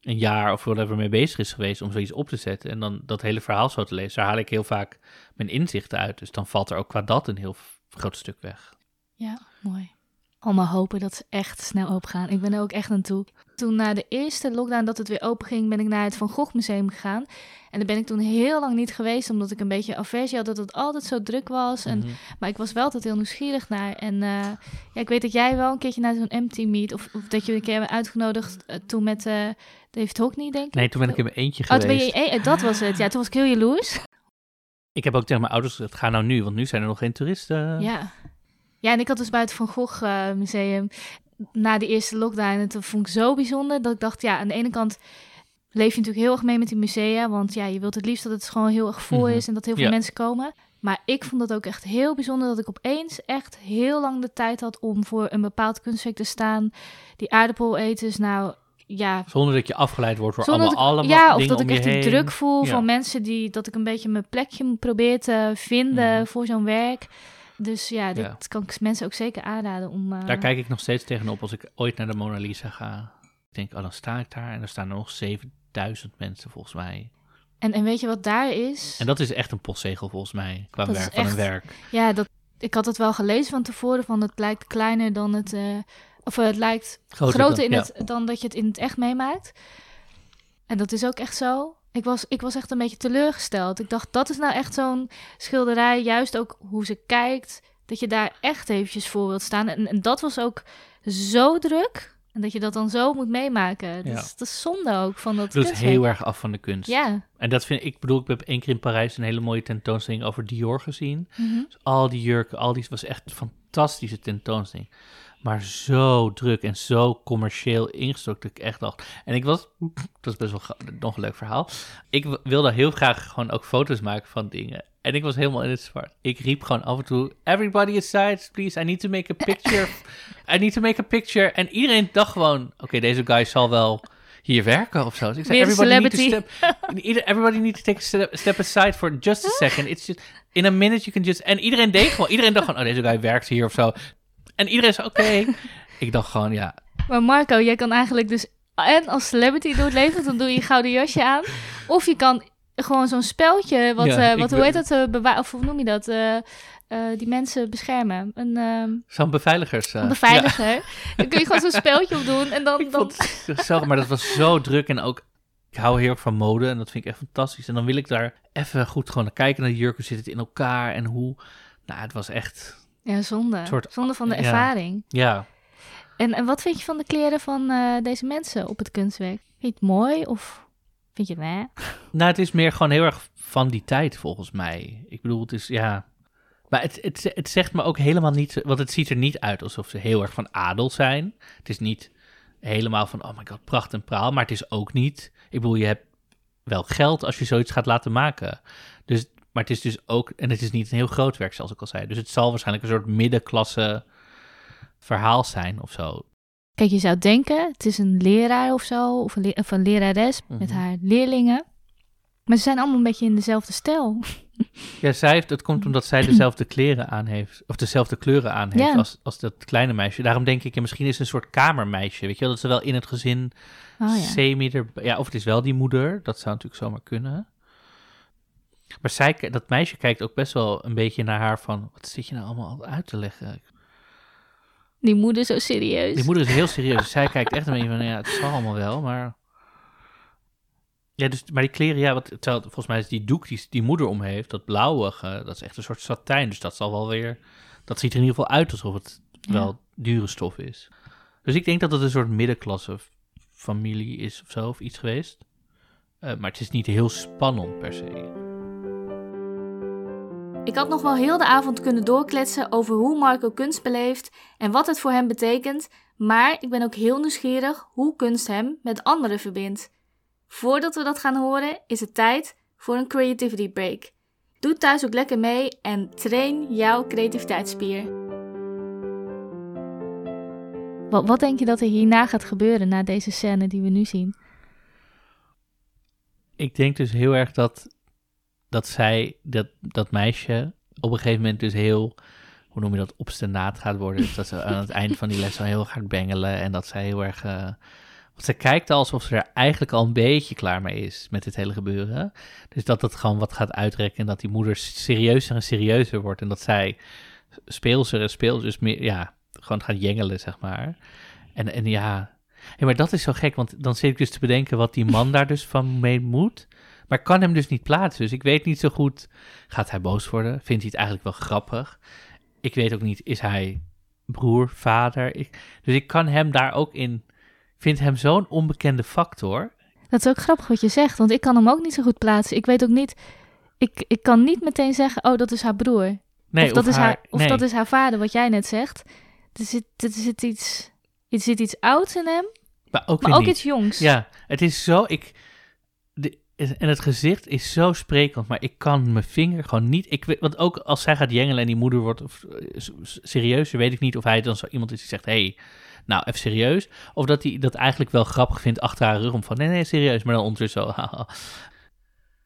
een jaar of whatever mee bezig is geweest om zoiets op te zetten. En dan dat hele verhaal zo te lezen. Daar haal ik heel vaak mijn inzichten uit. Dus dan valt er ook qua dat een heel groot stuk weg. Ja, mooi. Allemaal hopen dat ze echt snel open gaan. Ik ben er ook echt aan toe. Toen na de eerste lockdown dat het weer open ging, ben ik naar het Van Gogh Museum gegaan. En daar ben ik toen heel lang niet geweest, omdat ik een beetje aversie had dat het altijd zo druk was. En, Mhm. Maar ik was wel altijd heel nieuwsgierig naar. En eh, ja, ik weet dat jij wel een keertje naar zo'n empty meet, of, of dat je een keer hebt uitgenodigd eh, toen met eh David Hockney, denk ik. Nee, toen ben ik in mijn eentje Oh, toen ben geweest. je, eh, dat was het. Ja, toen was ik heel jaloers. Ik heb ook tegen mijn ouders gezegd, ga nou nu, want nu zijn er nog geen toeristen. Ja. Ja, en ik had dus bij het Van Gogh eh, Museum na de eerste lockdown, en dat vond ik zo bijzonder, dat ik dacht, ja, aan de ene kant leef je natuurlijk heel erg mee met die musea, want ja, je wilt het liefst dat het gewoon heel erg vol Mhm. is en dat heel veel Ja. mensen komen. Maar ik vond dat ook echt heel bijzonder dat ik opeens echt heel lang de tijd had om voor een bepaald kunstwerk te staan. Die aardappeleters, nou ja, Zonder dat je afgeleid wordt door allemaal, ik- allemaal ja, of dat ik echt die druk voel Ja. van mensen die dat ik een beetje mijn plekje probeer te vinden Mhm. voor zo'n werk. Dus ja, dit Ja. kan ik mensen ook zeker aanraden om. eh, Daar kijk ik nog steeds tegenop als ik ooit naar de Mona Lisa ga. Ik denk, oh, dan sta ik daar en er staan er nog 7000 mensen volgens mij. en, en weet je wat daar is? En dat is echt een postzegel volgens mij, qua Dat werk, van een werk. Ja, dat, Ik had het wel gelezen van tevoren, van het lijkt kleiner dan het... eh, of eh, het lijkt Groter groter, dan- in ja. het, dan dat je het in het echt meemaakt. En dat is ook echt zo. Ik was, ik was echt een beetje teleurgesteld. Ik dacht, dat is nou echt zo'n schilderij. Juist ook hoe ze kijkt. Dat je daar echt eventjes voor wilt staan. En, en dat was ook zo druk. En dat je dat dan zo moet meemaken. Dat, Ja. is, dat is zonde ook van dat kunstwerk. heel erg af van de kunst. Ja. En dat vind ik, ik bedoel, ik heb één keer in Parijs een hele mooie tentoonstelling over Dior gezien. Dus al die jurken, al die, was echt een fantastische tentoonstelling. Maar zo druk en zo commercieel ingestoken dat ik echt dacht. En ik was, dat is best wel nog een leuk verhaal. Ik wilde heel graag gewoon ook foto's maken van dingen. En ik was helemaal in het zwart. Ik riep gewoon af en toe, everybody aside, please, I need to make a picture. I need to make a picture. En iedereen dacht gewoon, oké, deze guy zal wel hier werken of zo. Dus ik zei, everybody need to step, everybody need to take a step, step aside for just a second. It's just, in a minute you can just... En iedereen deed gewoon, iedereen dacht gewoon, oh, deze guy werkt hier of zo. En iedereen zei, oké. Ik dacht gewoon, ja, Maar Marco, jij kan eigenlijk dus en als celebrity door het leven, dan doe je je gouden jasje aan. Of je kan gewoon zo'n speltje, wat, Ja, eh, wat hoe heet dat, eh, bewa- of hoe noem je dat, Eh, die mensen beschermen. Een, ehm, zo'n beveiligers... een beveiliger. Dan kun je gewoon zo'n speltje op doen en dan... Ik dan... vond het zo, maar dat was zo druk en ook, ik hou heel erg van mode en dat vind ik echt fantastisch. En dan wil ik daar even goed gewoon naar kijken naar de jurken, zit het in elkaar en hoe, nou het was echt, Ja, zonde. soort- zonde van de ervaring. ja. En, en wat vind je van de kleren van eh, deze mensen op het kunstwerk? Vind je het mooi of vind je het nee? Nou, het is meer gewoon heel erg van die tijd volgens mij. Ik bedoel, het is, ja... Maar het, het, het zegt me ook helemaal niet, want het ziet er niet uit alsof ze heel erg van adel zijn. Het is niet helemaal van, oh my god, pracht en praal, maar het is ook niet... Ik bedoel, je hebt wel geld als je zoiets gaat laten maken. Dus, maar het is dus ook, en het is niet een heel groot werk, zoals ik al zei. Dus het zal waarschijnlijk een soort middenklasse verhaal zijn of zo. Kijk, je zou denken, het is een leraar of zo, of een, le- of een lerares met Mhm. haar leerlingen. Maar ze zijn allemaal een beetje in dezelfde stijl. Ja, zij heeft, dat komt omdat zij dezelfde kleren aan heeft, of dezelfde kleuren aan heeft Ja. als, als dat kleine meisje. Daarom denk ik, ja, misschien is het een soort kamermeisje, weet je wel, dat ze wel in het gezin Oh ja. semi er, ja, of het is wel die moeder, dat zou natuurlijk zomaar kunnen. Maar zij, dat meisje kijkt ook best wel een beetje naar haar van, wat zit je nou allemaal uit te leggen? Die moeder zo serieus. Die moeder is heel serieus. Zij kijkt echt een beetje van, ja, het zal allemaal wel, maar... Ja, dus, maar die kleren, ja, wat, terwijl, volgens mij is die doek die die moeder om heeft, dat blauwige, dat is echt een soort satijn. Dus dat zal wel weer, dat ziet er in ieder geval uit alsof het Ja. wel dure stof is. Dus ik denk dat het een soort middenklasse familie is of zo, of iets geweest. Eh, maar het is niet heel spannend per se. Ik had nog wel heel de avond kunnen doorkletsen over hoe Marco kunst beleeft en wat het voor hem betekent, maar ik ben ook heel nieuwsgierig hoe kunst hem met anderen verbindt. Voordat we dat gaan horen, is het tijd voor een creativity break. Doe thuis ook lekker mee en train jouw creativiteitsspier. Wat, wat denk je dat er hierna gaat gebeuren na deze scène die we nu zien? Ik denk dus heel erg dat, dat zij, dat, dat meisje, op een gegeven moment dus heel, hoe noem je dat, obstinaat gaat worden. Dus dat ze aan het eind van die les al heel hard bengelen en dat zij heel erg... want ze kijkt al alsof ze er eigenlijk al een beetje klaar mee is met dit hele gebeuren. Dus dat het gewoon wat gaat uitrekken en dat die moeder serieuzer en serieuzer wordt. En dat zij speelser en speelser, dus meer, ja, gewoon gaat jengelen, zeg maar. En, en ja, ja, maar dat is zo gek, want dan zit ik dus te bedenken wat die man daar dus van mee moet. Maar ik kan hem dus niet plaatsen, dus ik weet niet zo goed, gaat hij boos worden? Vindt hij het eigenlijk wel grappig? Ik weet ook niet, is hij broer, vader? Ik, dus ik kan hem daar ook in, ik vind hem zo'n onbekende factor. Dat is ook grappig wat je zegt, want ik kan hem ook niet zo goed plaatsen. Ik weet ook niet, ik, ik kan niet meteen zeggen, oh dat is haar broer. Nee, of dat, is, haar, of nee. dat is haar vader, wat jij net zegt. Er zit, er zit, iets, er zit iets ouds in hem, maar ook, maar ook iets jongs. Ja, het is zo, ik, en het gezicht is zo sprekend, maar ik kan mijn vinger gewoon niet, ik weet, want ook als zij gaat jengelen en die moeder wordt of, eh, s- s- serieuzer, weet ik niet of hij dan zo iemand is die zegt, hey, nou, even serieus. Of dat hij dat eigenlijk wel grappig vindt achter haar rug om van, nee, nee, serieus, maar dan ondertussen zo.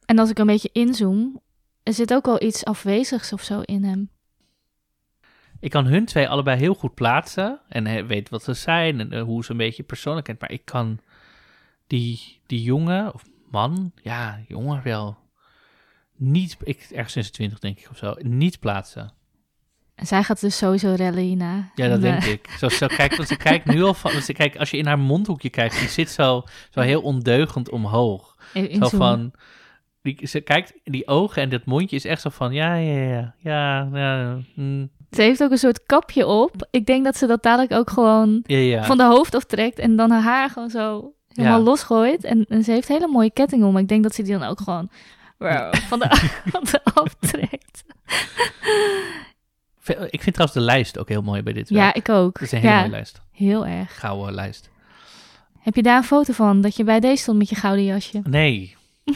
En als ik een beetje inzoom, er zit ook wel iets afwezigs of zo in hem. Ik kan hun twee allebei heel goed plaatsen en he- weet wat ze zijn en eh, hoe ze een beetje persoonlijk kent, maar ik kan die, die jongen, of man, ja, jongen wel, niet, ik, ergens 26 denk ik of zo, niet plaatsen. En zij gaat dus sowieso rellen hierna. Ja, dat En, denk eh, ik. Zo, zo kijk, want ze kijkt nu al van. want Ze kijkt, als je in haar mondhoekje kijkt, die zit zo, zo heel ondeugend omhoog. in- in Zo van. Die, ze kijkt, die ogen en dat mondje is echt zo van. Ja, ja, ja. Ja, ja. mm, Ze heeft ook een soort kapje op. Ik denk dat ze dat dadelijk ook gewoon ja, ja. van de hoofd aftrekt en dan haar haar gewoon zo helemaal Ja. losgooit. En, en ze heeft hele mooie ketting om. Ik denk dat ze die dan ook gewoon van de, van de aftrekt. Ik vind trouwens de lijst ook heel mooi bij dit Ja, ik ook. Het is een hele ja, mooie lijst. heel erg. Gouden lijst. Heb je daar een foto van? Dat je bij deze stond met je gouden jasje? Nee.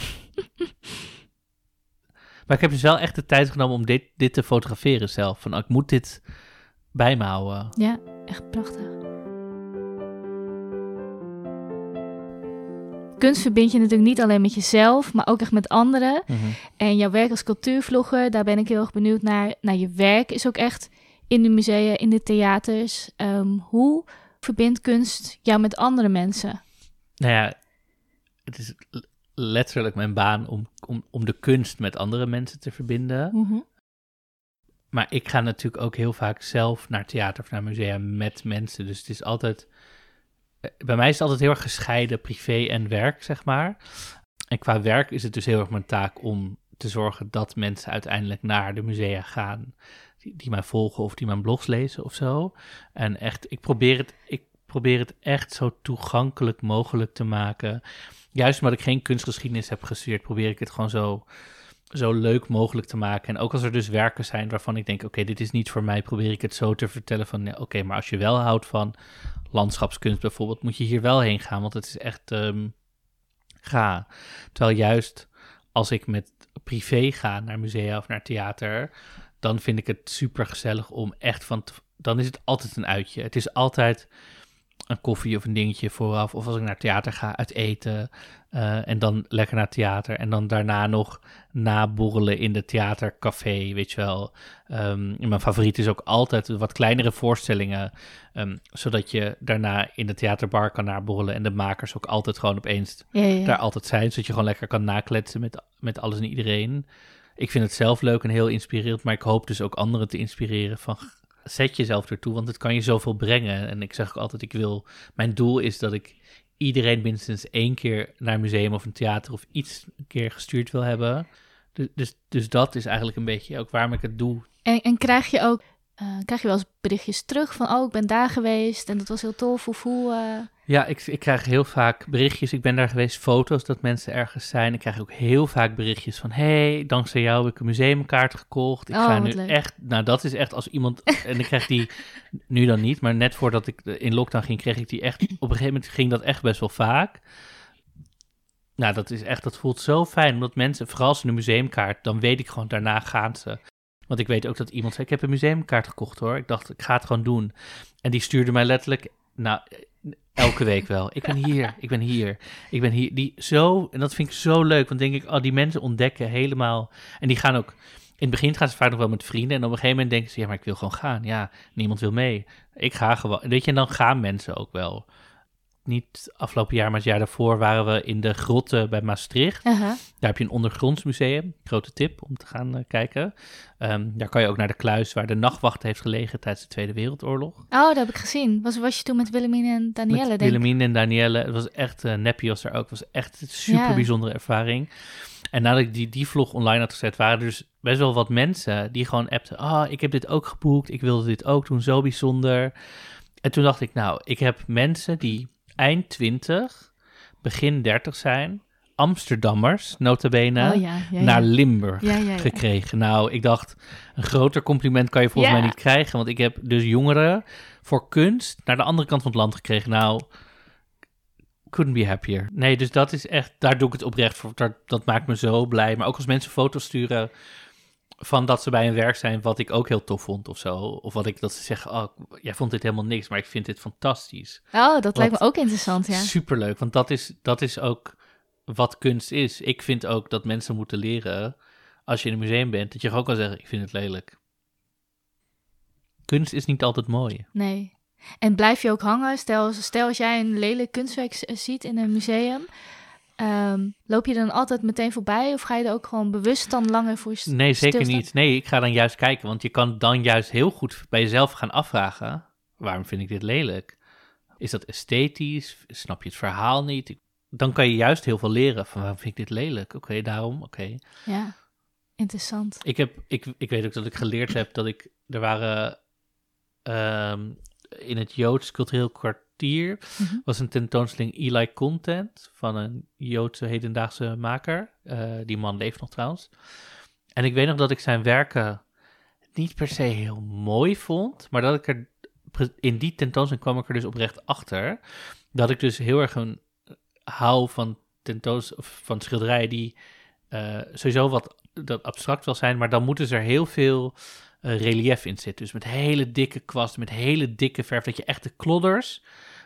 maar ik heb dus wel echt de tijd genomen om dit, dit te fotograferen zelf. Van, oh, ik moet dit bij me houden. Ja, echt prachtig. Kunst verbind je natuurlijk niet alleen met jezelf, maar ook echt met anderen. Mhm. En jouw werk als cultuurvlogger, daar ben ik heel erg benieuwd naar. Nou, je werk is ook echt in de musea, in de theaters. Ehm, hoe verbindt kunst jou met andere mensen? Nou ja, het is letterlijk mijn baan om, om, om de kunst met andere mensen te verbinden. Maar ik ga natuurlijk ook heel vaak zelf naar theater of naar musea met mensen. Dus het is altijd. Eh, Bij mij is het altijd heel erg gescheiden, privé en werk, zeg maar. En qua werk is het dus heel erg mijn taak om te zorgen dat mensen uiteindelijk naar de musea gaan. Die, die mij volgen of die mijn blogs lezen of zo. En echt, ik probeer het, ik probeer het echt zo toegankelijk mogelijk te maken. Juist omdat ik geen kunstgeschiedenis heb gestudeerd, probeer ik het gewoon zo zo leuk mogelijk te maken. En ook als er dus werken zijn waarvan ik denk, oké, dit is niet voor mij, probeer ik het zo te vertellen van, oké, maar als je wel houdt van landschapskunst bijvoorbeeld, moet je hier wel heen gaan, want het is echt ehm, ga. Terwijl juist als ik met privé ga naar musea of naar theater, dan vind ik het super gezellig om echt van, dan is het altijd een uitje. Het is altijd een koffie of een dingetje vooraf. Of als ik naar theater ga, uit eten. eh, en dan lekker naar theater. En dan daarna nog naborrelen in de theatercafé, weet je wel. Ehm, mijn favoriet is ook altijd wat kleinere voorstellingen. ehm, zodat je daarna in de theaterbar kan naborrelen. En de makers ook altijd gewoon opeens Ja, ja, ja. daar altijd zijn. Zodat je gewoon lekker kan nakletsen met, met alles en iedereen. Ik vind het zelf leuk en heel inspirerend. Maar ik hoop dus ook anderen te inspireren van... Zet jezelf ertoe, want het kan je zoveel brengen. En ik zeg ook altijd, ik wil... Mijn doel is dat ik iedereen minstens één keer naar een museum of een theater... of iets een keer gestuurd wil hebben. Dus, dus, dus dat is eigenlijk een beetje ook waarom ik het doe. En, en krijg je ook eh, krijg je wel eens berichtjes terug van, oh, ik ben daar geweest en dat was heel tof. Of hoe... eh, Ja, ik, ik krijg heel vaak berichtjes. Ik ben daar geweest, foto's dat mensen ergens zijn. Ik krijg ook heel vaak berichtjes van... hey, dankzij jou heb ik een museumkaart gekocht. Ik Oh, ga nu leuk. echt... Nou, dat is echt als iemand... en ik krijg die nu dan niet, maar net voordat ik in lockdown ging... kreeg ik die echt... Op een gegeven moment ging dat echt best wel vaak. Nou, dat is echt... Dat voelt zo fijn, omdat mensen... Vooral als ze een museumkaart... dan weet ik gewoon, daarna gaan ze... Want ik weet ook dat iemand zei, ik heb een museumkaart gekocht hoor. Ik dacht, ik ga het gewoon doen. En die stuurde mij letterlijk, nou, elke week wel. Ik ben hier, ik ben hier, ik ben hier. Die zo, en dat vind ik zo leuk, want denk ik, oh, die mensen ontdekken helemaal. En die gaan ook, in het begin gaan ze vaak nog wel met vrienden. En op een gegeven moment denken ze, ja, maar ik wil gewoon gaan. Ja, niemand wil mee. Ik ga gewoon. Weet je, en dan gaan mensen ook wel. Niet afgelopen jaar, maar het jaar daarvoor waren we in de grotten bij Maastricht. Daar heb je een ondergronds museum. Grote tip om te gaan eh, kijken. Ehm, daar kan je ook naar de kluis waar de nachtwacht heeft gelegen tijdens de Tweede Wereldoorlog. Oh, dat heb ik gezien. Was, was je toen met Willemine en Danielle, Met denk? Willemien en Danielle. Het was echt, uh, was daar ook. Het was echt een super Ja. bijzondere ervaring. En nadat ik die, die vlog online had gezet, waren er dus best wel wat mensen die gewoon appten. Ah, ik heb dit ook geboekt. Ik wilde dit ook doen. Zo bijzonder. En toen dacht ik, nou, ik heb mensen die eind 20, begin 30 zijn. Amsterdammers, nota bene, Oh ja, ja, ja. naar Limburg gekregen. Nou, ik dacht, een groter compliment kan je volgens mij niet krijgen. Want ik heb dus jongeren voor kunst naar de andere kant van het land gekregen. Nou, couldn't be happier. Nee, dus dat is echt, daar doe ik het oprecht voor. Dat, dat maakt me zo blij. Maar ook als mensen foto's sturen van dat ze bij een werk zijn, wat ik ook heel tof vond of zo. Of wat ik, dat ze zeggen, oh, jij vond dit helemaal niks, maar ik vind dit fantastisch. Oh, dat lijkt me ook interessant, ja. Superleuk, want dat is, dat is ook wat kunst is. Ik vind ook dat mensen moeten leren, als je in een museum bent, dat je ook kan zeggen, ik vind het lelijk. Kunst is niet altijd mooi. Nee. En blijf je ook hangen? Stel, stel als jij een lelijk kunstwerk ziet in een museum, Ehm, loop je dan altijd meteen voorbij of ga je er ook gewoon bewust dan langer voor st- Nee, zeker niet. Nee, ik ga dan juist kijken, want je kan dan juist heel goed bij jezelf gaan afvragen: waarom vind ik dit lelijk? Is dat esthetisch? Snap je het verhaal niet? Dan kan je juist heel veel leren van waarom vind ik dit lelijk? Oké, daarom, oké. Ja, interessant. Ik, heb, ik, ik weet ook dat ik geleerd heb dat ik. Er waren. ehm, in het Joods cultureel Mhm. was een tentoonstelling Eli Content. van een Joodse hedendaagse maker. Eh, die man leeft nog trouwens. En ik weet nog dat ik zijn werken. niet per se heel mooi vond. maar dat ik er. in die tentoonstelling kwam ik er dus oprecht achter. dat ik dus heel erg een. hou van tentoons. of van schilderijen die. eh, sowieso wat dat abstract wil zijn, maar dan moeten ze er heel veel eh, relief in zitten. Dus met hele dikke kwast, met hele dikke verf, dat je echt de klodders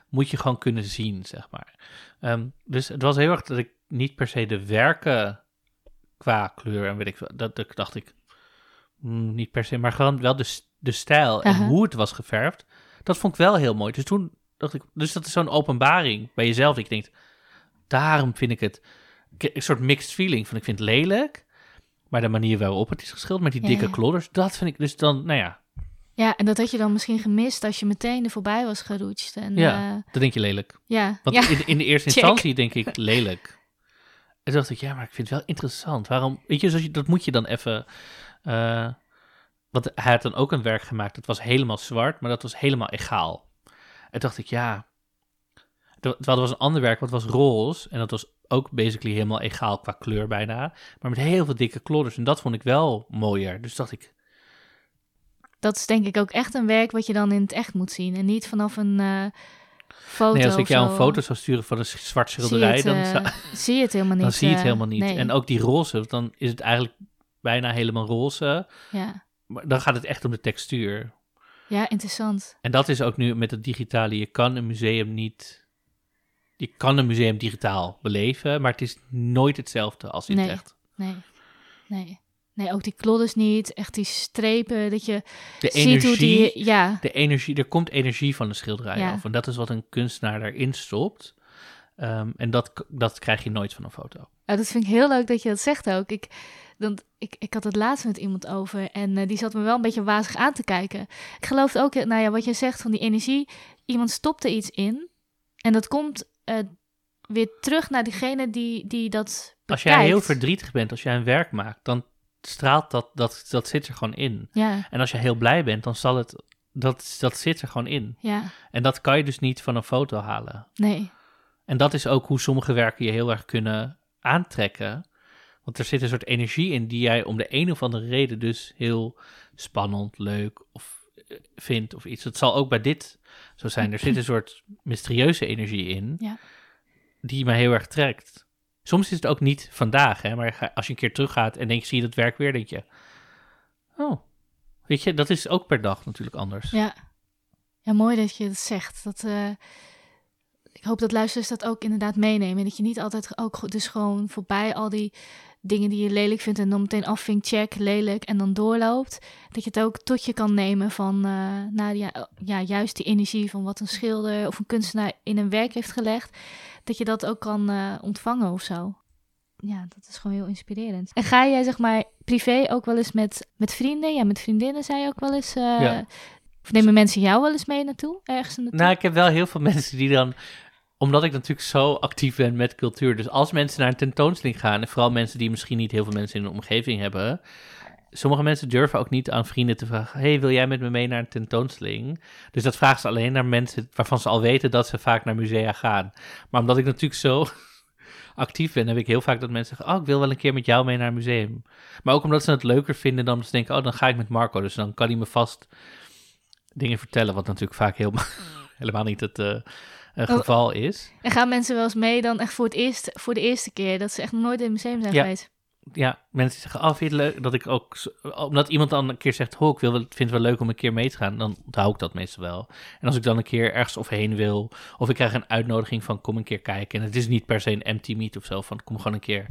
moet je gewoon kunnen zien, zeg maar. Ehm, dus het was heel erg dat ik niet per se de werken qua kleur en weet ik dat, dat dacht ik hmm, niet per se, maar gewoon wel de, de stijl en hoe het was geverfd. Dat vond ik wel heel mooi. Dus toen dacht ik, dus dat is zo'n openbaring bij jezelf. Ik denk, daarom vind ik het een soort mixed feeling van ik vind het lelijk, maar de manier waarop het is geschilderd met die dikke klodders, dat vind ik dus dan, nou ja, Ja, en dat had je dan misschien gemist als je meteen er voorbij was geroetst. En, Ja. ja, dan denk je lelijk. ja, Want ja. in, in de eerste Check. instantie denk ik lelijk. En toen dacht ik, ja, maar ik vind het wel interessant. Waarom, weet je, zoals je, dat moet je dan even... eh, want hij had dan ook een werk gemaakt, dat was helemaal zwart, maar dat was helemaal egaal. En toen dacht ik, ja... Terwijl er was een ander werk, wat was roze. En dat was ook basically helemaal egaal qua kleur bijna. Maar met heel veel dikke klodders. En dat vond ik wel mooier. Dus dacht ik, Dat is denk ik ook echt een werk wat je dan in het echt moet zien. En niet vanaf een eh, foto nee, als ik jou een foto zou sturen van een zwart zie schilderij, het, dan, eh, zie je het helemaal niet. dan zie je het eh, helemaal niet. nee. En ook die roze, dan is het eigenlijk bijna helemaal roze. Ja. Maar dan gaat het echt om de textuur. ja, interessant. En dat is ook nu met het digitale. Je kan een museum niet. Je kan een museum digitaal beleven, maar het is nooit hetzelfde als in Nee. het echt. Nee, nee. Nee, ook die klodders niet. Echt die strepen, dat je De ziet hoe energie, die... Ja, de energie, er komt energie van de schilderij Ja. af. En dat is wat een kunstenaar daarin stopt. Ehm, en dat, dat krijg je nooit van een foto. Ja, dat vind ik heel leuk dat je dat zegt ook. Ik, dan, ik, ik had het laatst met iemand over en eh, die zat me wel een beetje wazig aan te kijken. Ik geloof ook, nou ja, wat je zegt van die energie. Iemand stopt er iets in en dat komt eh, weer terug naar diegene die, die dat Als jij heel verdrietig bent, als jij een werk maakt, dan straalt dat, dat, dat zit er gewoon in. Ja, En als je heel blij bent, dan zal het, dat, dat zit er gewoon in. ja, En dat kan je dus niet van een foto halen. nee. En dat is ook hoe sommige werken je heel erg kunnen aantrekken. Want er zit een soort energie in die jij om de een of andere reden dus heel spannend, leuk of vindt of iets. Dat zal ook bij dit zo zijn. Er zit een soort mysterieuze energie in Ja. die me heel erg trekt. Soms is het ook niet vandaag, hè, maar als je een keer teruggaat en denk, zie je dat werk weer, denk je, oh, weet je, dat is ook per dag natuurlijk anders. Ja. ja, mooi dat je het zegt. Dat, eh, ik hoop dat luisteraars dat ook inderdaad meenemen. En dat je niet altijd ook dus gewoon voorbij al die dingen die je lelijk vindt... en dan meteen afvinkt, check, lelijk en dan doorloopt. Dat je het ook tot je kan nemen van... eh, nou ja, ja, juist die energie van wat een schilder of een kunstenaar in een werk heeft gelegd. Dat je dat ook kan eh, ontvangen of zo. Ja, dat is gewoon heel inspirerend. En ga jij zeg maar privé ook wel eens met, met vrienden? Ja, met vriendinnen zei je ook wel eens... eh. Of nemen mensen jou wel eens mee naartoe? Ergens naartoe? Nou, ik heb wel heel veel mensen die dan, omdat ik natuurlijk zo actief ben met cultuur, dus als mensen naar een tentoonstelling gaan, en vooral mensen die misschien niet heel veel mensen in de omgeving hebben, sommige mensen durven ook niet aan vrienden te vragen, hey, wil jij met me mee naar een tentoonstelling? Dus dat vragen ze alleen naar mensen waarvan ze al weten dat ze vaak naar musea gaan. Maar omdat ik natuurlijk zo actief ben, heb ik heel vaak dat mensen zeggen, oh, ik wil wel een keer met jou mee naar een museum. Maar ook omdat ze het leuker vinden dan ze denken, oh, dan ga ik met Marco, dus dan kan hij me vast dingen vertellen, wat natuurlijk vaak heel, helemaal niet het eh, eh, Oh. geval is. En gaan mensen wel eens mee dan echt voor, het eerst, voor de eerste keer... dat ze echt nog nooit in het museum zijn Ja. geweest? Ja, mensen zeggen, oh, vind je het leuk? Dat ik ook, omdat iemand dan een keer zegt, oh, ik wil, vind het wel leuk om een keer mee te gaan, dan onthoud ik dat meestal wel. En als ik dan een keer ergens of heen wil, of ik krijg een uitnodiging van, kom een keer kijken. En het is niet per se een empty meet of zo, van kom gewoon een keer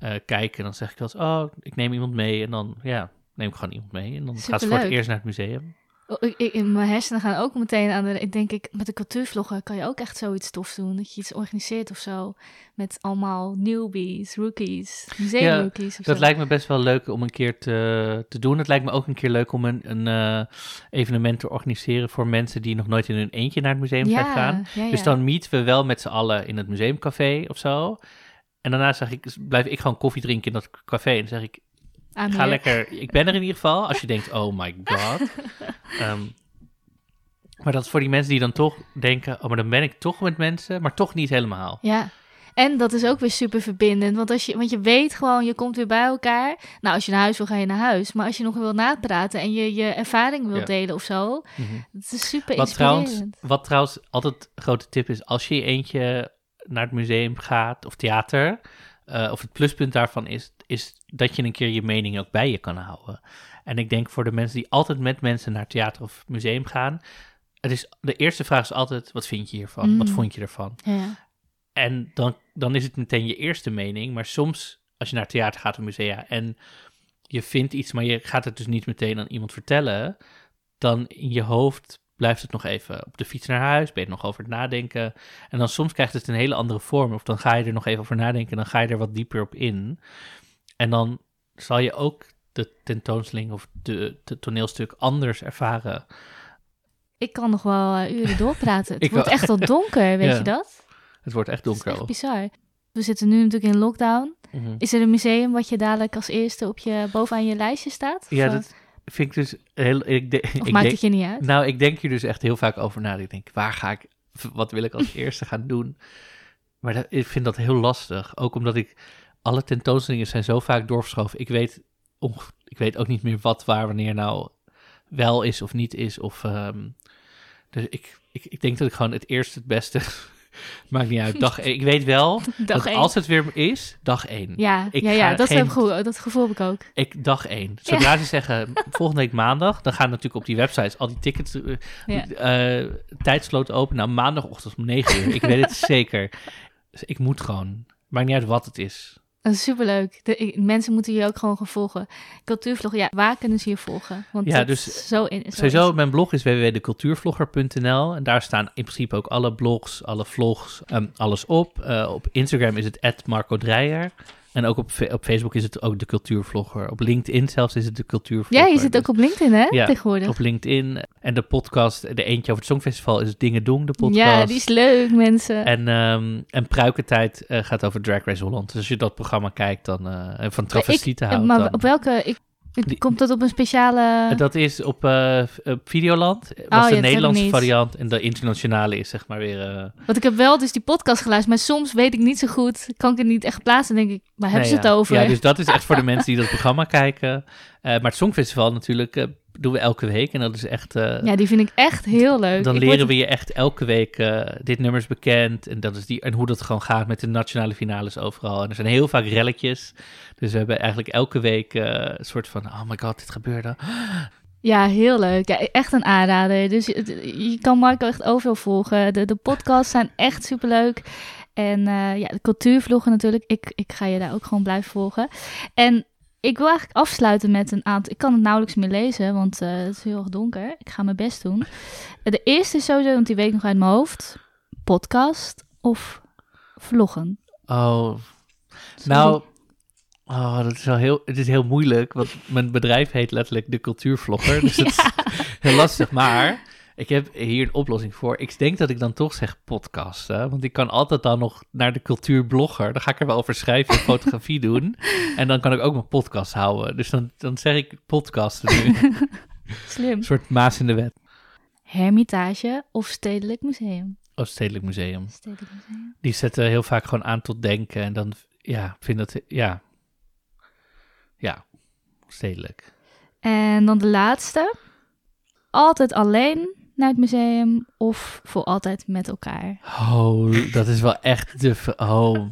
eh, kijken. Dan zeg ik wel eens, oh, ik neem iemand mee. En dan, ja, neem ik gewoon iemand mee. En dan gaat ze voor het Superleuk. eerst naar het museum. Oh, ik, mijn hersenen gaan ook meteen aan de... Ik denk, ik, met de cultuurvloggen kan je ook echt zoiets tof doen. Dat je iets organiseert of zo. Met allemaal newbies, rookies, museumrookies of Dat zo. lijkt me best wel leuk om een keer te, te doen. Het lijkt me ook een keer leuk om een, een eh, evenement te organiseren voor mensen die nog nooit in hun eentje naar het museum zijn gegaan. ja, ja. Dus dan meeten we wel met z'n allen in het museumcafé of zo. En daarna zeg ik, blijf ik gewoon koffie drinken in dat café. En dan zeg ik, Aan ga hier. lekker, ik ben er in ieder geval. Als je denkt, oh my god. Ehm, maar dat is voor die mensen die dan toch denken, oh maar dan ben ik toch met mensen, maar toch niet helemaal. Ja. En dat is ook weer super verbindend. Want, als je, want je weet gewoon, je komt weer bij elkaar. Nou, als je naar huis wil, ga je naar huis. Maar als je nog wil napraten en je je ervaring wil Ja. delen of zo. Mhm. Het is super Wat trouwens, wat trouwens altijd een grote tip is, als je eentje naar het museum gaat of theater, eh, of het pluspunt daarvan is, is dat je een keer je mening ook bij je kan houden. En ik denk voor de mensen die altijd met mensen naar theater of museum gaan, het is, de eerste vraag is altijd, wat vind je hiervan? Wat Mm. vond je ervan? Ja. En dan, dan is het meteen je eerste mening, maar soms als je naar theater gaat of musea en je vindt iets, maar je gaat het dus niet meteen aan iemand vertellen, dan in je hoofd blijft het nog even op de fiets naar huis, ben je er nog over het nadenken. En dan soms krijgt het een hele andere vorm, of dan ga je er nog even over nadenken en dan ga je er wat dieper op in. En dan zal je ook de tentoonstelling of de, de toneelstuk anders ervaren. Ik kan nog wel eh, uren doorpraten. Het wordt wel. echt al donker, weet Ja. je dat? Het wordt echt Dat is donker. echt al. bizar. We zitten nu natuurlijk in lockdown. Mhm. Is er een museum wat je dadelijk als eerste op je, bovenaan je lijstje staat? Of, Ja, eh, dat vind ik dus heel... Ik, de- of ik maakt denk- het je niet uit? Nou, ik denk hier dus echt heel vaak over na. Ik denk, waar ga ik, wat wil ik als eerste gaan doen? Maar dat, ik vind dat heel lastig. Ook omdat ik, alle tentoonstellingen zijn zo vaak doorverschoven. Ik weet, ik weet ook niet meer wat, waar, wanneer nou wel is of niet is. Of, ehm, dus ik, ik, ik denk dat ik gewoon het eerste het beste, maakt niet uit, dag één. Ik weet wel dat één. als het weer is, dag één. Ja, ik ja, ja dat, geen- goed, dat gevoel heb ik ook. Ik, dag één. Zodra ze zeggen volgende week maandag, dan gaan natuurlijk op die websites al die tickets, eh, Ja. eh, tijdsloot open. Nou, maandagochtend om 9 uur. Ik weet het zeker. Dus ik moet gewoon. Maakt niet uit wat het is. Dat is superleuk. De, ik- mensen moeten je ook gewoon gaan volgen. Cultuurvlog, ja, waar kunnen ze je volgen? Want Ja, dus zo in, zo Sowieso, is- mijn blog is www.decultuurvlogger.nl. En daar staan in principe ook alle blogs, alle vlogs, ehm, alles op. Eh, op Instagram is het Marco Dreyer. En ook op, op Facebook is het ook de cultuurvlogger. Op LinkedIn zelfs is het de Ja, cultuurvlogger. je zit Dus ook op LinkedIn, hè, Ja, tegenwoordig. op LinkedIn. En de podcast, de eentje over het Songfestival, is Dingen Doen, de podcast. Ja, die is leuk, mensen. En, ehm en Pruikentijd eh, gaat over Drag Race Holland. Dus als je dat programma kijkt, dan eh, en van travestieten Ik- houdt, maar dan... op welke... Ik, Die- komt dat op een speciale... Dat is op, eh, op Videoland. Oh, dat de heb ik Nederlandse variant. En de internationale is zeg maar weer... eh, Want ik heb wel dus die podcast geluisterd, maar soms weet ik niet zo goed, kan ik het niet echt plaatsen. Denk ik, waar hebben nee, ze ja. het over? Ja, dus dat is echt voor de mensen die dat programma kijken. Eh, maar het Songfestival natuurlijk doen we elke week. En dat is echt... eh, Ja, die vind ik echt heel leuk. Dan Ik leren word- we je echt elke week, eh, dit nummer is bekend en, dat is die, en hoe dat gewoon gaat met de nationale finales overal. En er zijn heel vaak relletjes, dus we hebben eigenlijk elke week eh, een soort van, oh my god, dit gebeurde. Ja, heel leuk. Ja, echt een aanrader. Dus je, je kan Marco echt overal volgen. De, de podcasts zijn echt superleuk. En eh, ja, de cultuurvloggen natuurlijk. Ik, ik ga je daar ook gewoon blijven volgen. En ik wil eigenlijk afsluiten met een aantal... Ik kan het nauwelijks meer lezen, want eh, het is heel erg donker. Ik ga mijn best doen. De eerste is sowieso, want die weet ik nog uit mijn hoofd. Podcast of vloggen? Oh, nou, oh, dat is wel heel, het is heel moeilijk, want mijn bedrijf heet letterlijk de cultuurvlogger, dus het is heel lastig. Maar ik heb hier een oplossing voor. Ik denk dat ik dan toch zeg podcasten, want ik kan altijd dan nog naar de cultuurblogger. Dan ga ik er wel over schrijven en fotografie doen. En dan kan ik ook mijn podcast houden. Dus dan, dan zeg ik podcasten nu. Slim. Een soort maas in de wet. Hermitage of Stedelijk Museum? Ooststedelijk Museum. Stedelijk Museum. Die zetten heel vaak gewoon aan tot denken. En dan, ja, vind dat, ja. Ja, stedelijk. En dan de laatste. Altijd alleen naar het museum of voor altijd met elkaar? Oh, dat is wel echt de... Oh.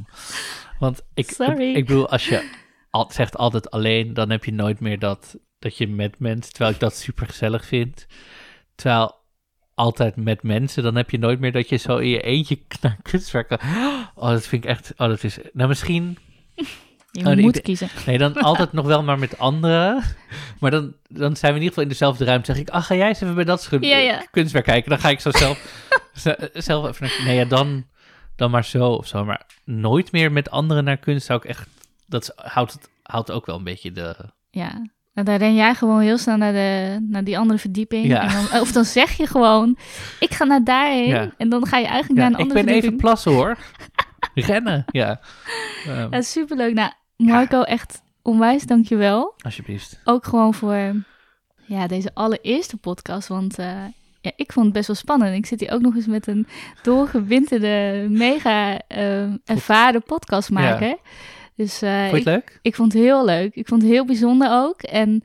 Want ik, Sorry. ik bedoel, als je al, zegt altijd alleen, dan heb je nooit meer dat, dat je met mensen... Terwijl ik dat super gezellig vind. Terwijl altijd met mensen, dan heb je nooit meer dat je zo in je eentje naar kunstwerken... Oh, dat vind ik echt... Oh, dat is... Nou, misschien... Je Oh, nee, moet ik- kiezen. Nee, dan altijd nog wel maar met anderen. Maar dan, dan zijn we in ieder geval in dezelfde ruimte. zeg ik, ach, ga jij eens even bij dat Ja, ja. kunstwerk kijken. Dan ga ik zo zelf, z- zelf even naar... Nee, ja, dan, dan maar zo of zo. Maar nooit meer met anderen naar kunst zou ik echt... Dat houdt, het, houdt ook wel een beetje de... Ja. Nou, dan ren jij gewoon heel snel naar, de, naar die andere verdieping. Ja. En dan, of dan zeg je gewoon, ik ga naar daarheen. Ja. En dan ga je eigenlijk Ja, naar een ik andere ben even verdieping. plassen hoor. Rennen, ja. Ehm, Ja, superleuk. Nou, Marco, echt onwijs dankjewel. alsjeblieft. Ook gewoon voor ja, deze allereerste podcast. Want eh, ja, ik vond het best wel spannend. Ik zit hier ook nog eens met een doorgewinterde, mega eh, ervaren podcastmaker. Dus eh, Vond je ik, het leuk? ik vond het heel leuk. Ik vond het heel bijzonder ook. En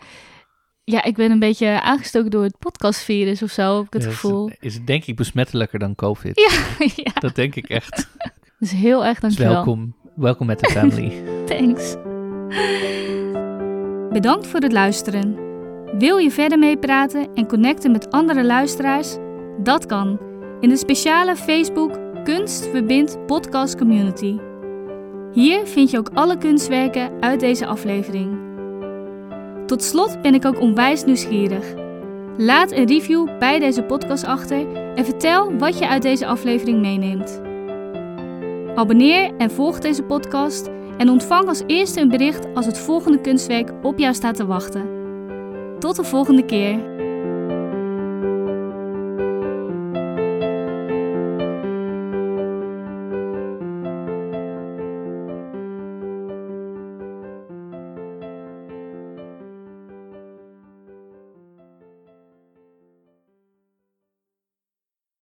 ja, ik ben een beetje aangestoken door het podcastvirus of zo, heb ik het Ja, gevoel. Is, is het denk ik besmettelijker dan COVID. Ja, ja, Dat denk ik echt. dus heel erg Dus dankjewel. welkom. Welkom met de family. Thanks. Bedankt voor het luisteren. Wil je verder meepraten en connecten met andere luisteraars? Dat kan in de speciale Facebook Kunst Verbindt podcast community. Hier vind je ook alle kunstwerken uit deze aflevering. Tot slot ben ik ook onwijs nieuwsgierig. Laat een review bij deze podcast achter en vertel wat je uit deze aflevering meeneemt. Abonneer en volg deze podcast en ontvang als eerste een bericht als het volgende kunstwerk op jou staat te wachten. Tot de volgende keer.